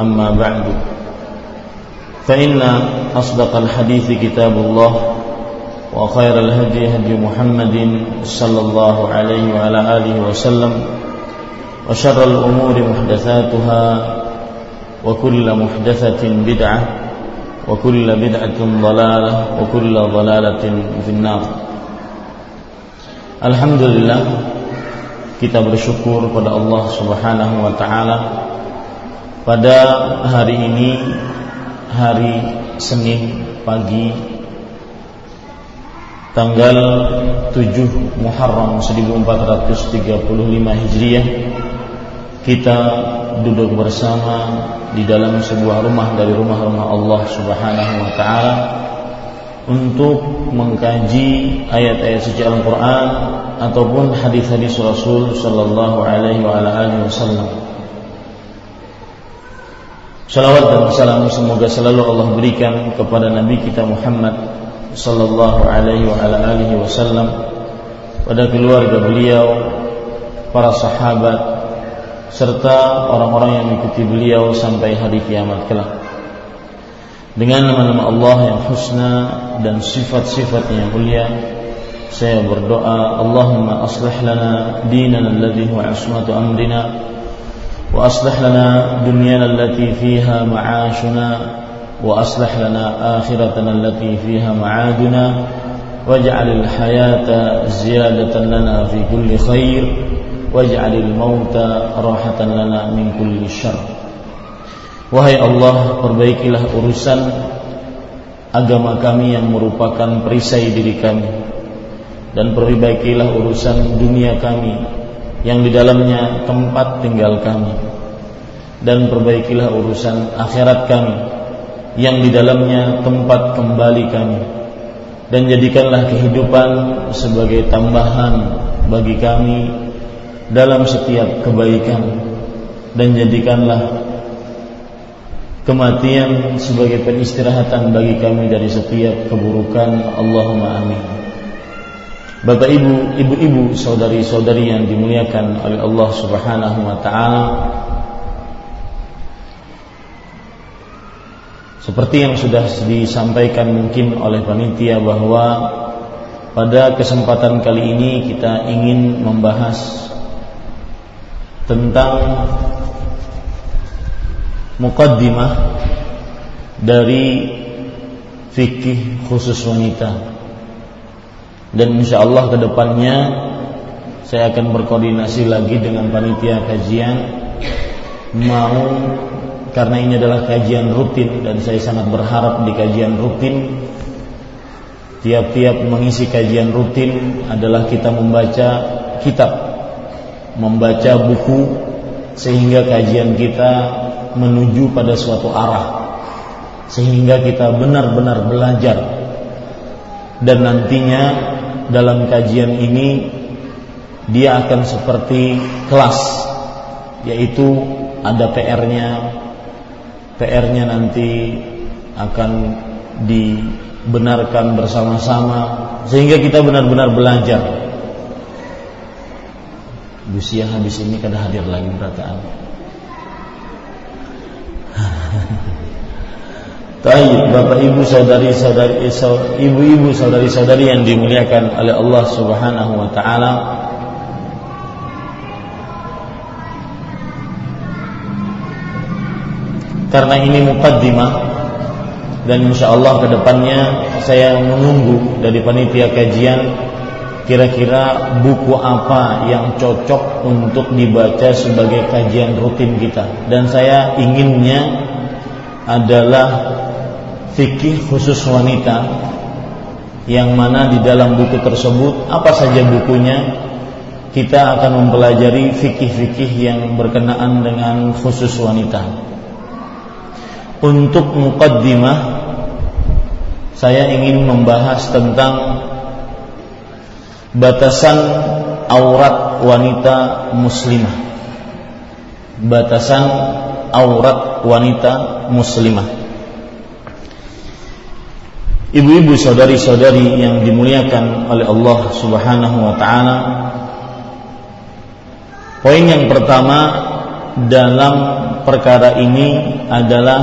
أما بعد. فإن أصدق الحديث كتاب الله وخير الهدي هدي محمد صلى الله عليه وعلى آله وسلم وشر الأمور محدثاتها وكل محدثة بدعة وكل بدعة ضلالة وكل ضلالة في النار. Alhamdulillah kita bersyukur pada Allah Subhanahu wa taala pada hari ini hari Senin pagi tanggal 7 Muharram 1435 Hijriah kita duduk bersama di dalam sebuah rumah dari rumah-rumah Allah Subhanahu wa taala untuk mengkaji ayat-ayat suci Al-Qur'an ataupun hadis-hadis Rasul sallallahu alaihi wa wasallam. Salawat dan salam semoga selalu Allah berikan kepada Nabi kita Muhammad sallallahu alaihi wa alihi wasallam pada keluarga beliau, para sahabat serta orang-orang yang mengikuti beliau sampai hari kiamat kelak. Dengan nama-nama Allah yang husna dan sifat-sifat yang mulia, saya berdoa, Allahumma aslih lana dinana alladhi huwa ismatu amrina wa aslih lana dunyana allati fiha ma'ashuna wa aslih lana akhiratana allati fiha ma'aduna waj'al al-hayata ziyadatan lana fi kulli khair waj'al al-mauta rahatan lana min kulli syarr Wahai Allah perbaikilah urusan agama kami yang merupakan perisai diri kami. Dan perbaikilah urusan dunia kami yang di dalamnya tempat tinggal kami. Dan perbaikilah urusan akhirat kami yang di dalamnya tempat kembali kami. Dan jadikanlah kehidupan sebagai tambahan bagi kami dalam setiap kebaikan. Dan jadikanlah kematian sebagai penistirahatan bagi kami dari setiap keburukan. Allahumma amin Bapak Ibu, ibu-ibu, saudari-saudari yang dimuliakan oleh Allah Subhanahu wa taala. Seperti yang sudah disampaikan mungkin oleh panitia bahwa pada kesempatan kali ini kita ingin membahas tentang mukaddimah dari fikih khusus wanita dan insya Allah ke depannya saya akan berkoordinasi lagi dengan panitia kajian. Mau karena ini adalah kajian rutin dan saya sangat berharap di kajian rutin tiap-tiap mengisi kajian rutin adalah kita membaca kitab membaca buku sehingga kajian kita menuju pada suatu arah sehingga kita benar-benar belajar. Dan nantinya dalam kajian ini dia akan seperti kelas yaitu ada PR-nya PR-nya nanti akan dibenarkan bersama-sama sehingga kita benar-benar belajar. Busia habis ini kada hadir lagi berataan. Taib Bapak Ibu saudari-saudari ibu-ibu saudari-saudari yang dimuliakan oleh Allah Subhanahu wa taala. Karena ini mukaddimah dan insya Allah ke depannya saya menunggu dari panitia kajian kira-kira buku apa yang cocok untuk dibaca sebagai kajian rutin kita dan saya inginnya adalah fikih khusus wanita yang mana di dalam buku tersebut apa saja bukunya kita akan mempelajari fikih-fikih yang berkenaan dengan khusus wanita. Untuk mukaddimah saya ingin membahas tentang batasan aurat wanita muslimah. Batasan aurat wanita muslimah. Ibu-ibu saudari-saudari yang dimuliakan oleh Allah Subhanahu wa taala. Poin yang pertama dalam perkara ini adalah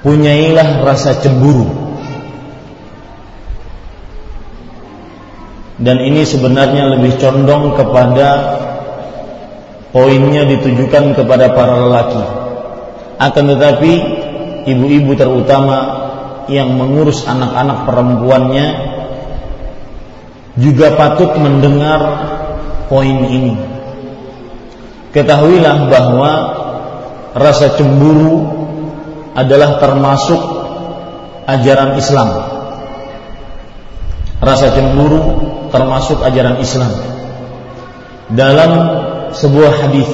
punyailah rasa cemburu. Dan ini sebenarnya lebih condong kepada poinnya ditujukan kepada para lelaki. Akan tetapi ibu-ibu terutama yang mengurus anak-anak perempuannya juga patut mendengar poin ini. Ketahuilah bahwa rasa cemburu adalah termasuk ajaran Islam. Rasa cemburu termasuk ajaran Islam. Dalam sebuah hadis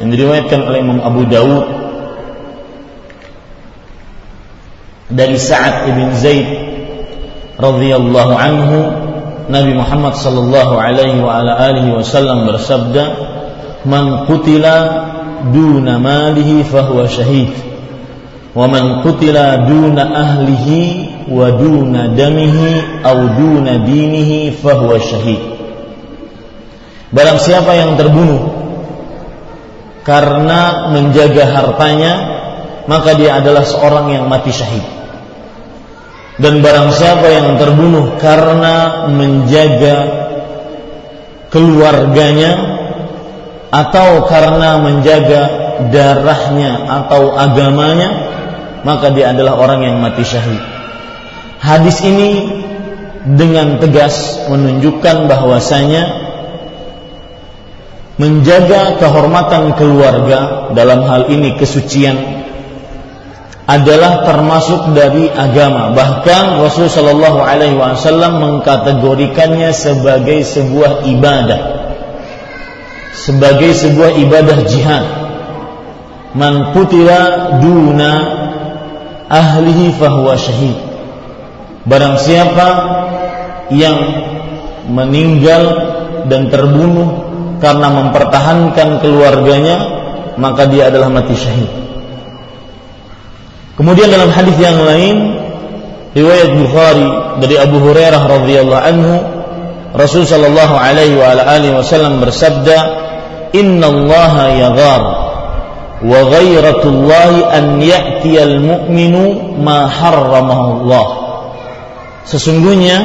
yang diriwayatkan oleh Imam Abu Dawud dari Sa'ad ibn Zaid radhiyallahu anhu Nabi Muhammad sallallahu alaihi wa ala alihi wasallam bersabda man qutila duna malihi fahuwa syahid wa man qutila duna ahlihi wa duna damihi aw duna dinihi fahuwa syahid. Barang siapa yang terbunuh karena menjaga hartanya maka dia adalah seorang yang mati syahid dan barang siapa yang terbunuh karena menjaga keluarganya atau karena menjaga darahnya atau agamanya maka dia adalah orang yang mati syahid. Hadis ini dengan tegas menunjukkan bahwasanya menjaga kehormatan keluarga dalam hal ini kesucian adalah termasuk dari agama. Bahkan Rasul Shallallahu Alaihi Wasallam mengkategorikannya sebagai sebuah ibadah, sebagai sebuah ibadah jihad. Man putila duna ahlihi fahuwa syahid. Barang siapa yang meninggal dan terbunuh karena mempertahankan keluarganya, maka dia adalah mati syahid. Kemudian dalam hadis yang lain riwayat Bukhari dari Abu Hurairah radhiyallahu anhu Rasul sallallahu alaihi wa alihi wasallam bersabda Inna Allah yaghar wa ghairatullah an ya'ti al-mu'minu ma harramahu Allah Sesungguhnya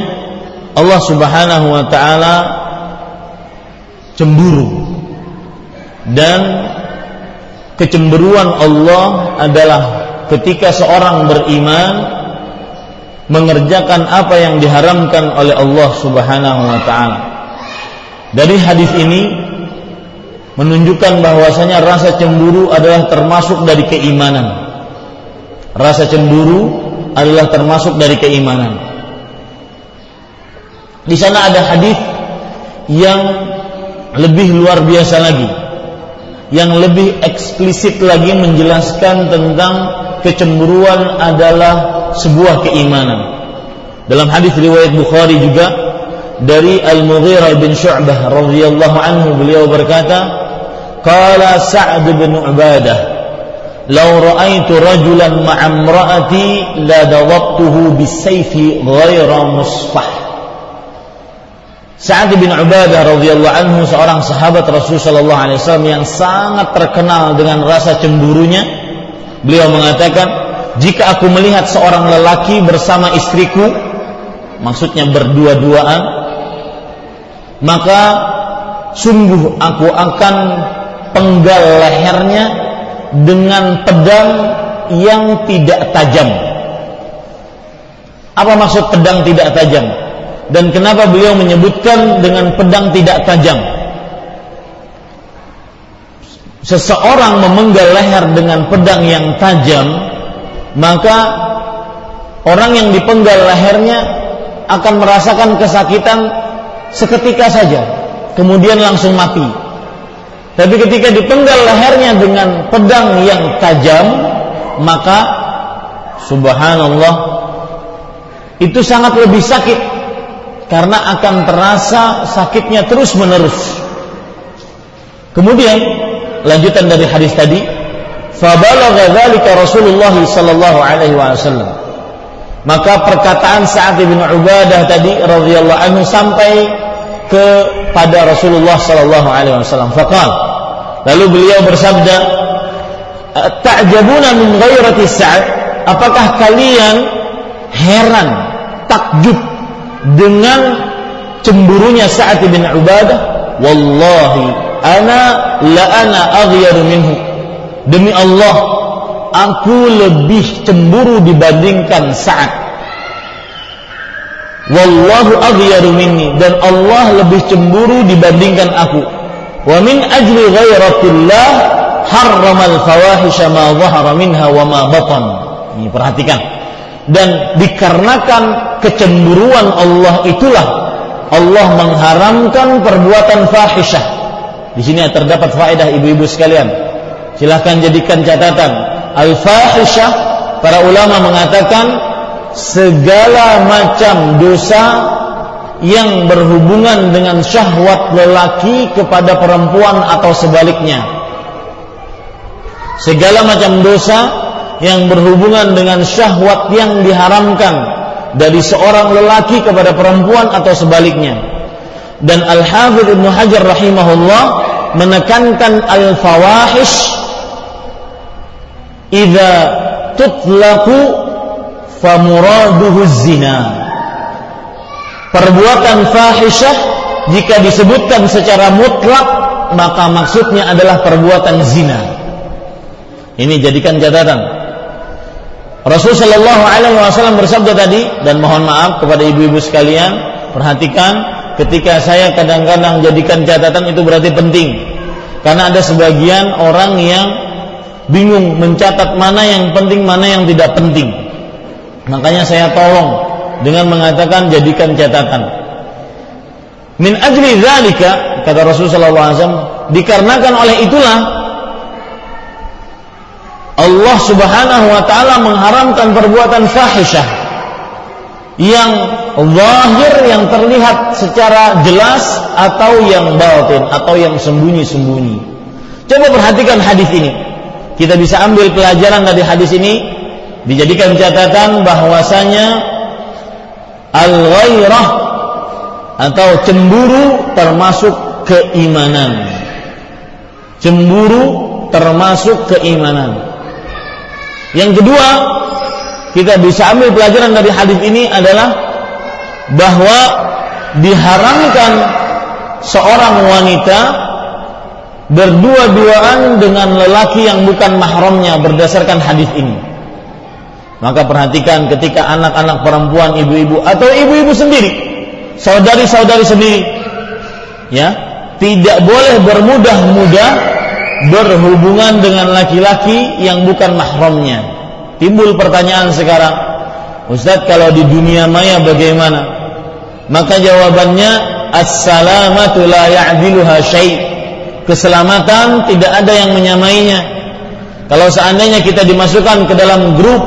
Allah Subhanahu wa taala cemburu dan kecemburuan Allah adalah ketika seorang beriman mengerjakan apa yang diharamkan oleh Allah Subhanahu wa taala. Dari hadis ini menunjukkan bahwasanya rasa cemburu adalah termasuk dari keimanan. Rasa cemburu adalah termasuk dari keimanan. Di sana ada hadis yang lebih luar biasa lagi yang lebih eksplisit lagi menjelaskan tentang kecemburuan adalah sebuah keimanan. Dalam hadis riwayat Bukhari juga dari Al-Mughirah bin Syu'bah radhiyallahu anhu beliau berkata, "Qala Sa'd bin Ubadah, "Lau ra'aitu rajulan ma'amra'ati la dawabtuhu bisayfi ghaira musfah." Sa'ad bin Ubadah radhiyallahu anhu seorang sahabat Rasul sallallahu alaihi wasallam yang sangat terkenal dengan rasa cemburunya. Beliau mengatakan, "Jika aku melihat seorang lelaki bersama istriku, maksudnya berdua-duaan, maka sungguh aku akan penggal lehernya dengan pedang yang tidak tajam." Apa maksud pedang tidak tajam? dan kenapa beliau menyebutkan dengan pedang tidak tajam seseorang memenggal leher dengan pedang yang tajam maka orang yang dipenggal lehernya akan merasakan kesakitan seketika saja kemudian langsung mati tapi ketika dipenggal lehernya dengan pedang yang tajam maka subhanallah itu sangat lebih sakit karena akan terasa sakitnya terus menerus. Kemudian lanjutan dari hadis tadi, fabalagha dzalika Rasulullah sallallahu alaihi wasallam. Maka perkataan Sa'ad bin Ubadah tadi radhiyallahu anhu sampai kepada Rasulullah sallallahu alaihi wasallam. Faqal lalu beliau bersabda, "Ta'jabuna min ghairati Sa'ad? Apakah kalian heran, takjub dengan cemburunya Sa'ad bin Ubadah wallahi ana la ana aghyaru minhu. Demi Allah aku lebih cemburu dibandingkan Sa'ad. Wallahu aghyaru minni dan Allah lebih cemburu dibandingkan aku. Wa min ajli ghairatillah harramal fawahisha ma dhahara minha wa ma batan. Ini perhatikan. Dan dikarenakan kecemburuan Allah itulah Allah mengharamkan perbuatan fahisyah. Di sini terdapat faedah ibu-ibu sekalian. Silahkan jadikan catatan. Al-fahisyah para ulama mengatakan segala macam dosa yang berhubungan dengan syahwat lelaki kepada perempuan atau sebaliknya. Segala macam dosa yang berhubungan dengan syahwat yang diharamkan dari seorang lelaki kepada perempuan atau sebaliknya. Dan Al-Hafidh Ibnu Hajar rahimahullah menekankan al-fawahish idza tutlaqu famuraduhu zina. Perbuatan fahisyah jika disebutkan secara mutlak maka maksudnya adalah perbuatan zina. Ini jadikan catatan. Rasul Shallallahu Alaihi Wasallam bersabda tadi dan mohon maaf kepada ibu-ibu sekalian perhatikan ketika saya kadang-kadang jadikan catatan itu berarti penting. Karena ada sebagian orang yang bingung mencatat mana yang penting mana yang tidak penting. Makanya saya tolong dengan mengatakan jadikan catatan. Min ajli zalika kata Rasul Shallallahu Alaihi Wasallam dikarenakan oleh itulah Allah Subhanahu wa taala mengharamkan perbuatan fahisyah yang zahir yang terlihat secara jelas atau yang batin atau yang sembunyi-sembunyi. Coba perhatikan hadis ini. Kita bisa ambil pelajaran dari hadis ini dijadikan catatan bahwasanya al-ghairah atau cemburu termasuk keimanan. Cemburu termasuk keimanan. Yang kedua, kita bisa ambil pelajaran dari hadis ini adalah bahwa diharamkan seorang wanita berdua-duaan dengan lelaki yang bukan mahramnya berdasarkan hadis ini. Maka perhatikan ketika anak-anak perempuan, ibu-ibu atau ibu-ibu sendiri, saudari-saudari sendiri, ya, tidak boleh bermudah-mudah berhubungan dengan laki-laki yang bukan mahramnya. Timbul pertanyaan sekarang, Ustadz kalau di dunia maya bagaimana? Maka jawabannya as-salamatu la ya'diluha syai'. Keselamatan tidak ada yang menyamainya. Kalau seandainya kita dimasukkan ke dalam grup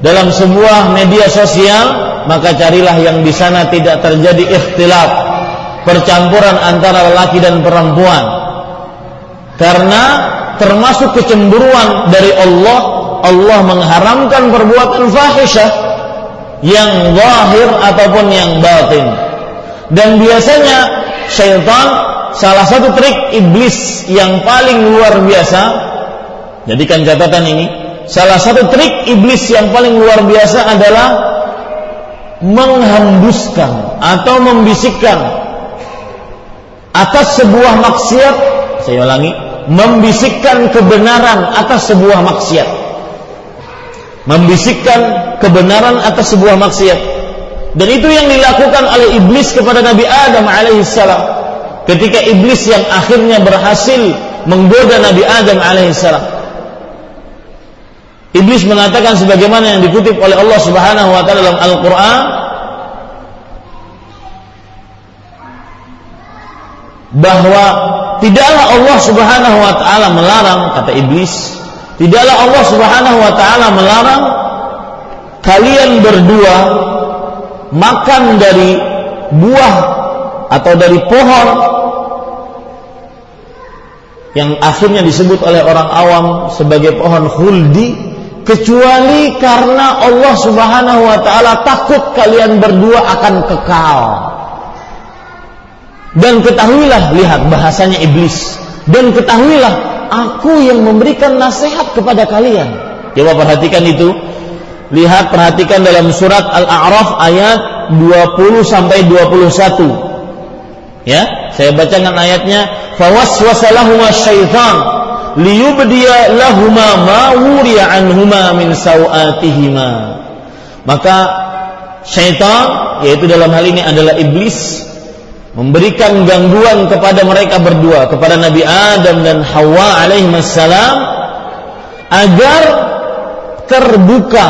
dalam sebuah media sosial, maka carilah yang di sana tidak terjadi ikhtilaf, percampuran antara lelaki dan perempuan karena termasuk kecemburuan dari Allah Allah mengharamkan perbuatan fahisyah yang zahir ataupun yang batin. Dan biasanya syaitan salah satu trik iblis yang paling luar biasa jadikan catatan ini salah satu trik iblis yang paling luar biasa adalah menghembuskan atau membisikkan atas sebuah maksiat saya ulangi membisikkan kebenaran atas sebuah maksiat membisikkan kebenaran atas sebuah maksiat. Dan itu yang dilakukan oleh iblis kepada Nabi Adam alaihissalam ketika iblis yang akhirnya berhasil menggoda Nabi Adam alaihissalam Iblis mengatakan sebagaimana yang dikutip oleh Allah Subhanahu wa taala dalam Al-Qur'an bahwa tidaklah Allah Subhanahu wa taala melarang kata iblis, tidaklah Allah Subhanahu wa taala melarang kalian berdua makan dari buah atau dari pohon yang akhirnya disebut oleh orang awam sebagai pohon huldi kecuali karena Allah Subhanahu wa taala takut kalian berdua akan kekal. Dan ketahuilah, lihat bahasanya iblis. Dan ketahuilah, aku yang memberikan nasihat kepada kalian. Coba perhatikan itu. Lihat perhatikan dalam surat Al-A'raf ayat 20 sampai 21. Ya, saya bacakan ayatnya. Fawaswasalahuma syaitan liyubdiya lahuma ma wuriya anhuma min sawatihima maka syaitan yaitu dalam hal ini adalah iblis memberikan gangguan kepada mereka berdua kepada Nabi Adam dan Hawa alaihi salam agar terbuka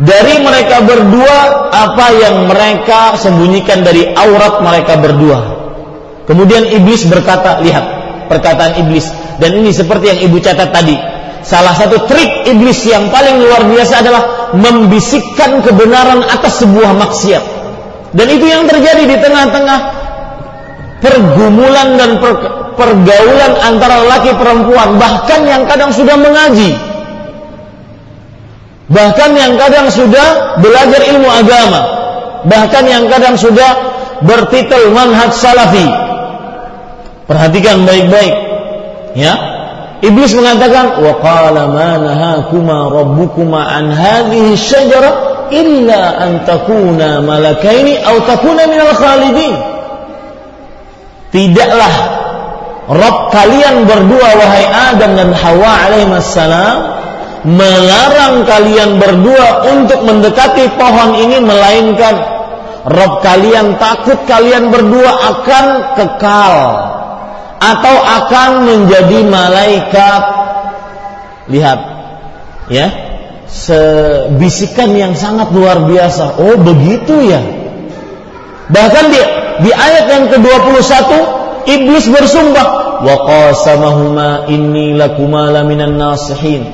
dari mereka berdua apa yang mereka sembunyikan dari aurat mereka berdua. Kemudian iblis berkata, lihat perkataan iblis. Dan ini seperti yang ibu catat tadi. Salah satu trik iblis yang paling luar biasa adalah membisikkan kebenaran atas sebuah maksiat dan itu yang terjadi di tengah-tengah pergumulan dan per, pergaulan antara laki perempuan bahkan yang kadang sudah mengaji bahkan yang kadang sudah belajar ilmu agama bahkan yang kadang sudah bertitel manhaj salafi Perhatikan baik-baik. Ya. Iblis mengatakan, "Wa qala ma nahakuma rabbukuma an hadhihi syajarah illa an takuna malakaini aw takuna minal khalidin." Tidaklah Rabb kalian berdua wahai Adam dan Hawa alaihi salam melarang kalian berdua untuk mendekati pohon ini melainkan Rabb kalian takut kalian berdua akan kekal atau akan menjadi malaikat. Lihat, ya, sebisikan yang sangat luar biasa. Oh, begitu ya. Bahkan di di ayat yang ke-21 iblis bersumpah, wa qasamahuma inni lakuma laminan nasihin.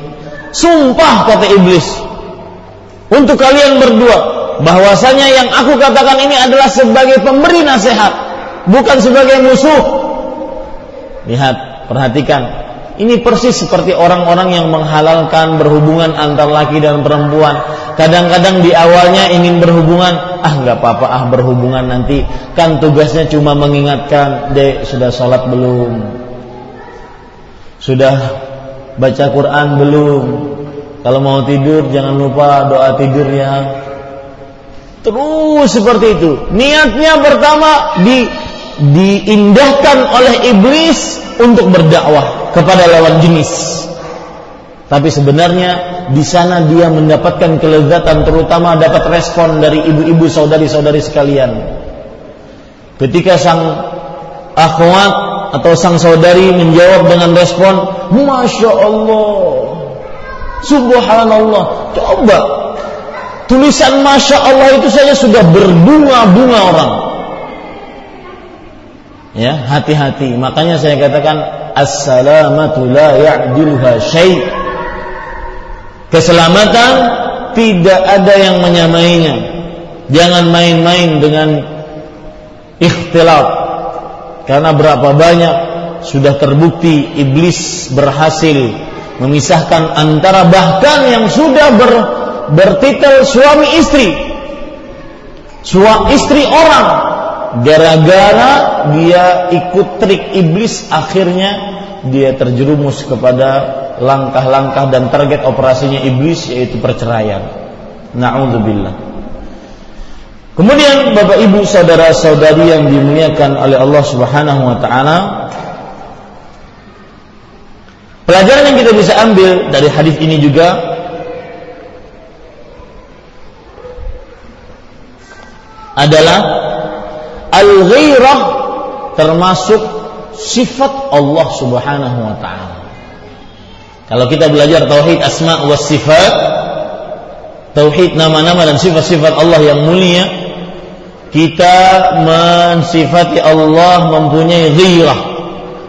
Sumpah kata iblis untuk kalian berdua bahwasanya yang aku katakan ini adalah sebagai pemberi nasihat, bukan sebagai musuh. Lihat, perhatikan. Ini persis seperti orang-orang yang menghalalkan berhubungan antar laki dan perempuan. Kadang-kadang di awalnya ingin berhubungan, ah nggak apa-apa, ah berhubungan nanti. Kan tugasnya cuma mengingatkan, dek sudah sholat belum? Sudah baca Quran belum? Kalau mau tidur jangan lupa doa tidur ya. Terus seperti itu. Niatnya pertama di diindahkan oleh iblis untuk berdakwah kepada lawan jenis. Tapi sebenarnya di sana dia mendapatkan kelezatan terutama dapat respon dari ibu-ibu saudari-saudari sekalian. Ketika sang akhwat atau sang saudari menjawab dengan respon, Masya Allah, Subhanallah. Coba tulisan Masya Allah itu saja sudah berbunga-bunga orang. Ya, hati-hati. Makanya saya katakan as-salamatu la ya'diluha syai'. Keselamatan tidak ada yang menyamainya. Jangan main-main dengan ikhtilaf. Karena berapa banyak sudah terbukti iblis berhasil memisahkan antara bahkan yang sudah ber, bertitel suami istri suami istri orang gara-gara dia ikut trik iblis akhirnya dia terjerumus kepada langkah-langkah dan target operasinya iblis yaitu perceraian. Nauzubillah. Kemudian Bapak Ibu saudara-saudari yang dimuliakan oleh Allah Subhanahu wa taala, pelajaran yang kita bisa ambil dari hadis ini juga adalah al-ghairah termasuk sifat Allah Subhanahu wa taala. Kalau kita belajar tauhid asma wa sifat, tauhid nama-nama dan sifat-sifat Allah yang mulia, kita mensifati Allah mempunyai ghirah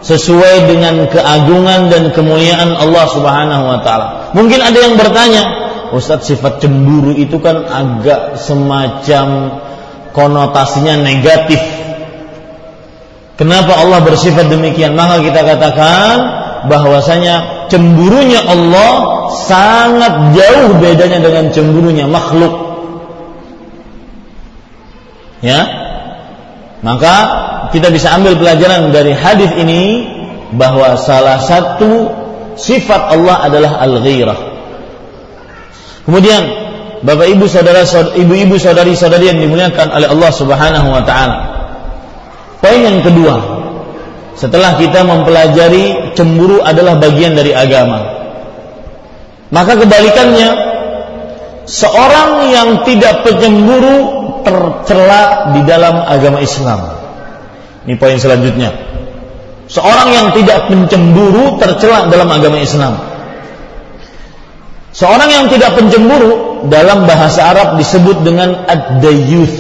sesuai dengan keagungan dan kemuliaan Allah Subhanahu wa taala. Mungkin ada yang bertanya, Ustaz sifat cemburu itu kan agak semacam konotasinya negatif. Kenapa Allah bersifat demikian? Maka kita katakan bahwasanya cemburunya Allah sangat jauh bedanya dengan cemburunya makhluk. Ya. Maka kita bisa ambil pelajaran dari hadis ini bahwa salah satu sifat Allah adalah al-ghirah. Kemudian Bapak Ibu saudara ibu-ibu saudari-saudari yang dimuliakan oleh Allah Subhanahu wa taala. Poin yang kedua, setelah kita mempelajari cemburu adalah bagian dari agama. Maka kebalikannya, seorang yang tidak pencemburu tercela di dalam agama Islam. Ini poin selanjutnya. Seorang yang tidak pencemburu tercela dalam agama Islam. Seorang yang tidak pencemburu dalam bahasa Arab disebut dengan ad-dayyuth.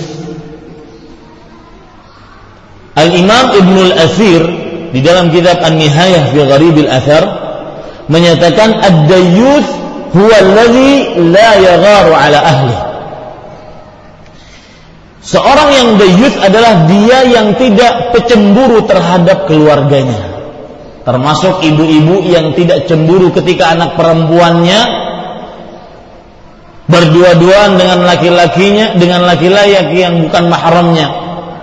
Al-Imam Ibnul Athir di dalam kitab An-Nihayah fi Gharibil Athar menyatakan ad-dayyuth huwa alladhi la yagharu ala ahli. Seorang yang dayyuth adalah dia yang tidak pecemburu terhadap keluarganya. Termasuk ibu-ibu yang tidak cemburu ketika anak perempuannya berdua-duaan dengan laki-lakinya dengan laki-laki yang bukan mahramnya.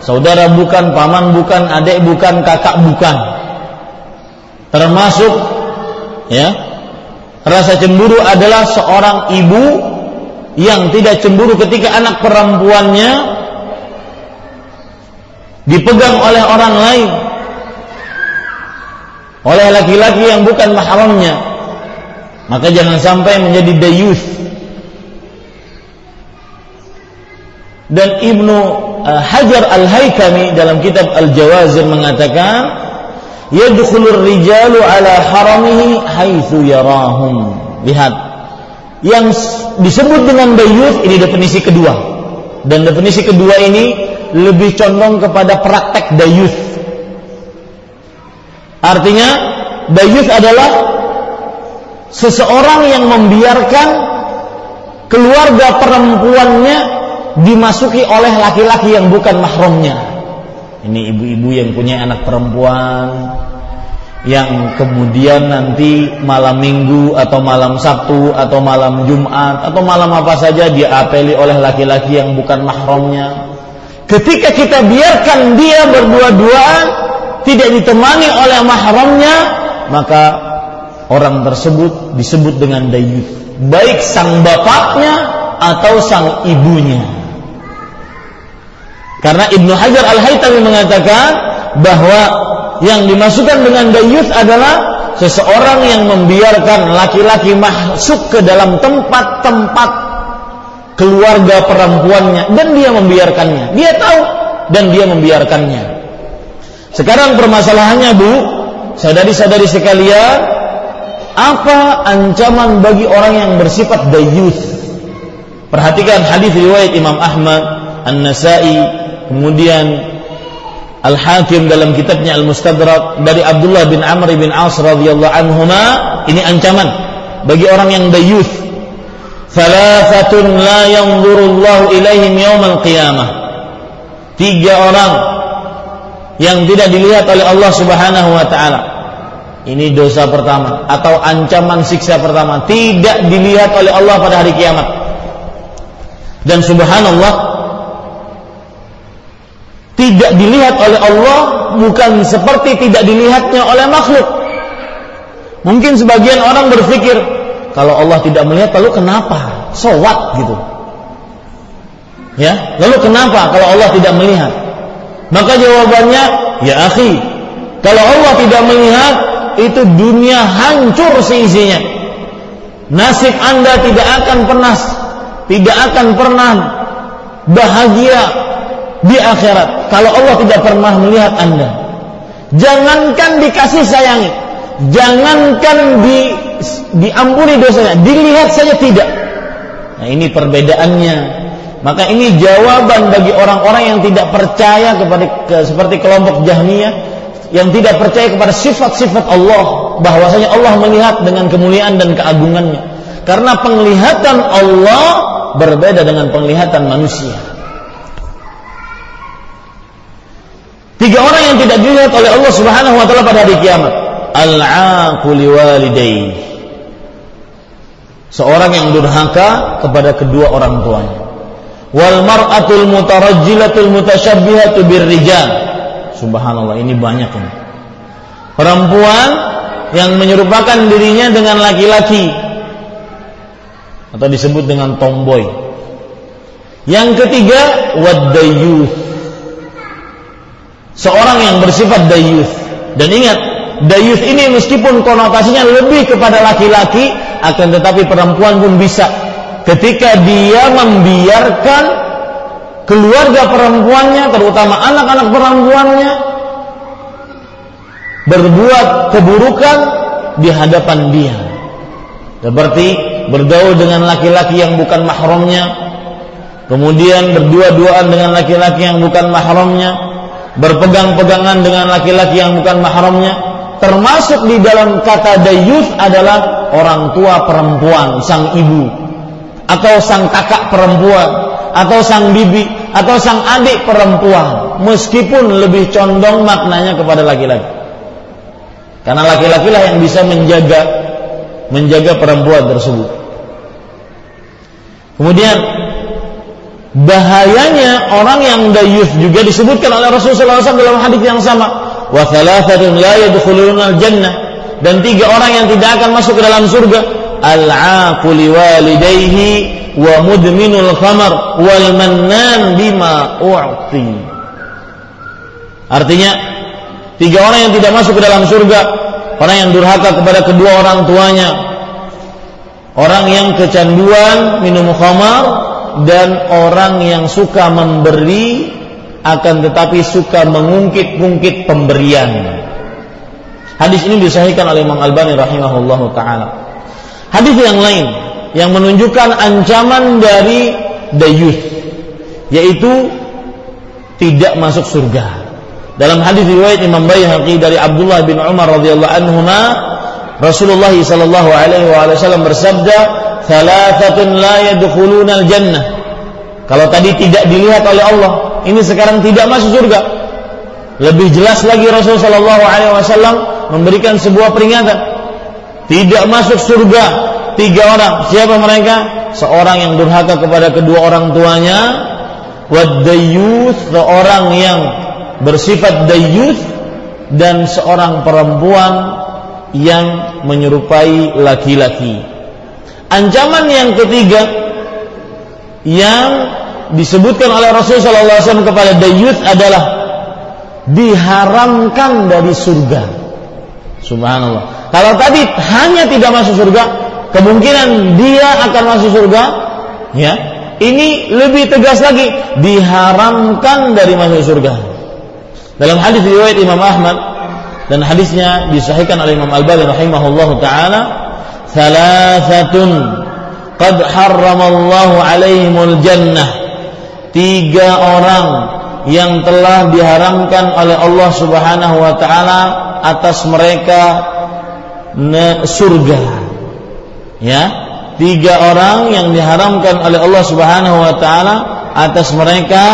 Saudara bukan, paman bukan, adik bukan, kakak bukan. Termasuk ya, rasa cemburu adalah seorang ibu yang tidak cemburu ketika anak perempuannya dipegang oleh orang lain. Oleh laki-laki yang bukan mahramnya. Maka jangan sampai menjadi dayus dan Ibnu uh, Hajar Al-Haytami dalam kitab Al-Jawazir mengatakan yadkhulur rijalu ala haramihi haitsu yarahum. Lihat yang disebut dengan dayuth ini definisi kedua. Dan definisi kedua ini lebih condong kepada praktek dayuth artinya dayuth adalah seseorang yang membiarkan keluarga perempuannya dimasuki oleh laki-laki yang bukan mahramnya. Ini ibu-ibu yang punya anak perempuan yang kemudian nanti malam minggu atau malam Sabtu atau malam Jumat atau malam apa saja dia apeli oleh laki-laki yang bukan mahramnya. Ketika kita biarkan dia berdua-duaan tidak ditemani oleh mahramnya, maka orang tersebut disebut dengan dayus, baik sang bapaknya atau sang ibunya. Karena Ibnu Hajar Al-Haytami mengatakan bahwa yang dimasukkan dengan dayuth adalah seseorang yang membiarkan laki-laki masuk ke dalam tempat-tempat keluarga perempuannya dan dia membiarkannya. Dia tahu dan dia membiarkannya. Sekarang permasalahannya Bu, sadari-sadari sekalian, apa ancaman bagi orang yang bersifat dayuth? Perhatikan hadis riwayat Imam Ahmad, An-Nasai, Kemudian Al-Hakim dalam kitabnya Al-Mustadrak dari Abdullah bin Amr bin As radhiyallahu anhuma ini ancaman bagi orang yang dayuth. Thalathatun la yanzurullahu ilaihim yaumal qiyamah. Tiga orang yang tidak dilihat oleh Allah Subhanahu wa taala. Ini dosa pertama atau ancaman siksa pertama, tidak dilihat oleh Allah pada hari kiamat. Dan subhanallah tidak dilihat oleh Allah bukan seperti tidak dilihatnya oleh makhluk. Mungkin sebagian orang berpikir kalau Allah tidak melihat lalu kenapa? So what gitu. Ya, lalu kenapa kalau Allah tidak melihat? Maka jawabannya, ya akhi, kalau Allah tidak melihat, itu dunia hancur seisinya. Nasib Anda tidak akan pernah tidak akan pernah bahagia di akhirat kalau Allah tidak pernah melihat Anda. Jangankan dikasih sayangi, jangankan di diampuni dosanya, dilihat saja tidak. Nah, ini perbedaannya maka ini jawaban bagi orang-orang yang tidak percaya kepada ke, seperti kelompok Jahmiyah yang tidak percaya kepada sifat-sifat Allah bahwasanya Allah melihat dengan kemuliaan dan keagungannya. Karena penglihatan Allah berbeda dengan penglihatan manusia. Tiga orang yang tidak dilihat oleh Allah Subhanahu wa taala pada hari kiamat. Walidayhi. Seorang yang durhaka kepada kedua orang tuanya wal mar'atul mutarajjilatul mutasyabihatu birrijal. Subhanallah, ini banyak ini. Perempuan yang menyerupakan dirinya dengan laki-laki atau disebut dengan tomboy. Yang ketiga, wadayuth. Seorang yang bersifat dayuth. Dan ingat, dayuth ini meskipun konotasinya lebih kepada laki-laki, akan tetapi perempuan pun bisa ketika dia membiarkan keluarga perempuannya terutama anak-anak perempuannya berbuat keburukan di hadapan dia seperti bergaul dengan laki-laki yang bukan mahramnya kemudian berdua-duaan dengan laki-laki yang bukan mahramnya berpegang-pegangan dengan laki-laki yang bukan mahramnya termasuk di dalam kata dayus adalah orang tua perempuan sang ibu atau sang kakak perempuan atau sang bibi atau sang adik perempuan meskipun lebih condong maknanya kepada laki-laki. Karena laki-laki lah yang bisa menjaga menjaga perempuan tersebut. Kemudian bahayanya orang yang dayus juga disebutkan oleh Rasulullah SAW dalam hadis yang sama wa thalathatun la al-jannah dan tiga orang yang tidak akan masuk ke dalam surga walidayhi wa mudminul khamar wal mannan bima u'ti. Artinya tiga orang yang tidak masuk ke dalam surga, orang yang durhaka kepada kedua orang tuanya, orang yang kecanduan minum khamar dan orang yang suka memberi akan tetapi suka mengungkit-ungkit pemberian. Hadis ini disahihkan oleh Imam Albani rahimahullahu taala. Hadis yang lain yang menunjukkan ancaman dari dayus yaitu tidak masuk surga. Dalam hadis riwayat Imam Baihaqi dari Abdullah bin Umar radhiyallahu anhu Rasulullah sallallahu alaihi wasallam bersabda, "Thalathatun la yadkhuluna al-jannah." Kalau tadi tidak dilihat oleh Allah, ini sekarang tidak masuk surga. Lebih jelas lagi Rasulullah sallallahu alaihi wasallam memberikan sebuah peringatan tidak masuk surga tiga orang. Siapa mereka? Seorang yang durhaka kepada kedua orang tuanya, wadayus, seorang yang bersifat dayus dan seorang perempuan yang menyerupai laki-laki. Ancaman yang ketiga yang disebutkan oleh Rasulullah SAW kepada dayus adalah diharamkan dari surga. Subhanallah. Kalau tadi hanya tidak masuk surga, kemungkinan dia akan masuk surga, ya. Ini lebih tegas lagi, diharamkan dari masuk surga. Dalam hadis riwayat Imam Ahmad dan hadisnya disahihkan oleh Imam Al-Bani rahimahullah taala, "Thalathatun qad harramallahu alaihimul jannah." Tiga orang yang telah diharamkan oleh Allah Subhanahu wa taala atas mereka surga. Ya, tiga orang yang diharamkan oleh Allah Subhanahu wa taala atas mereka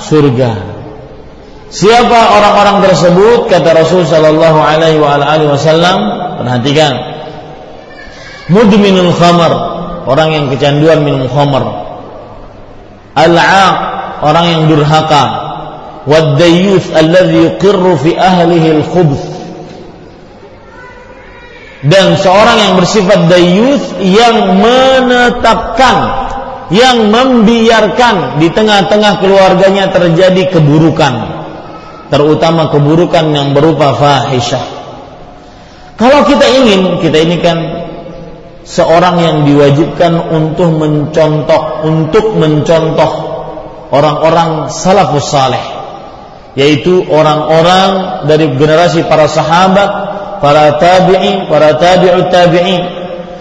surga. Siapa orang-orang tersebut? Kata Rasul sallallahu alaihi wasallam, perhatikan. Mudminul khamar, orang yang kecanduan minum khamar. Al-'aq, orang yang durhaka. Wad-dayyuth alladhi yuqirru fi ahlihi al-khubth. Dan seorang yang bersifat dayyuth yang menetapkan yang membiarkan di tengah-tengah keluarganya terjadi keburukan terutama keburukan yang berupa fahisyah. Kalau kita ingin, kita ini kan seorang yang diwajibkan untuk mencontoh, untuk mencontoh orang-orang salafus saleh, yaitu orang-orang dari generasi para sahabat, para tabi'in, para tabi'ut tabi'in.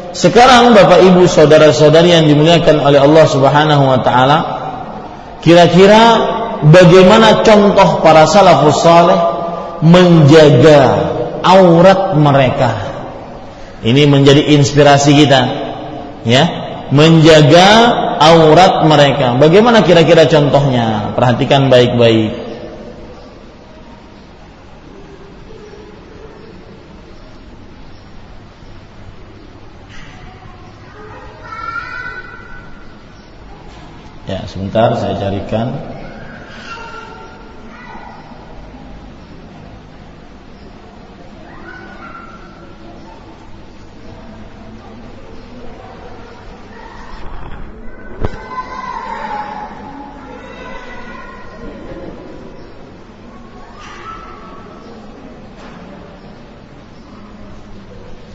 Sekarang Bapak Ibu saudara-saudari yang dimuliakan oleh Allah Subhanahu wa taala, kira-kira bagaimana contoh para salafus saleh menjaga aurat mereka. Ini menjadi inspirasi kita. Ya, menjaga aurat mereka. Bagaimana kira-kira contohnya? Perhatikan baik-baik. Ya, sebentar saya carikan.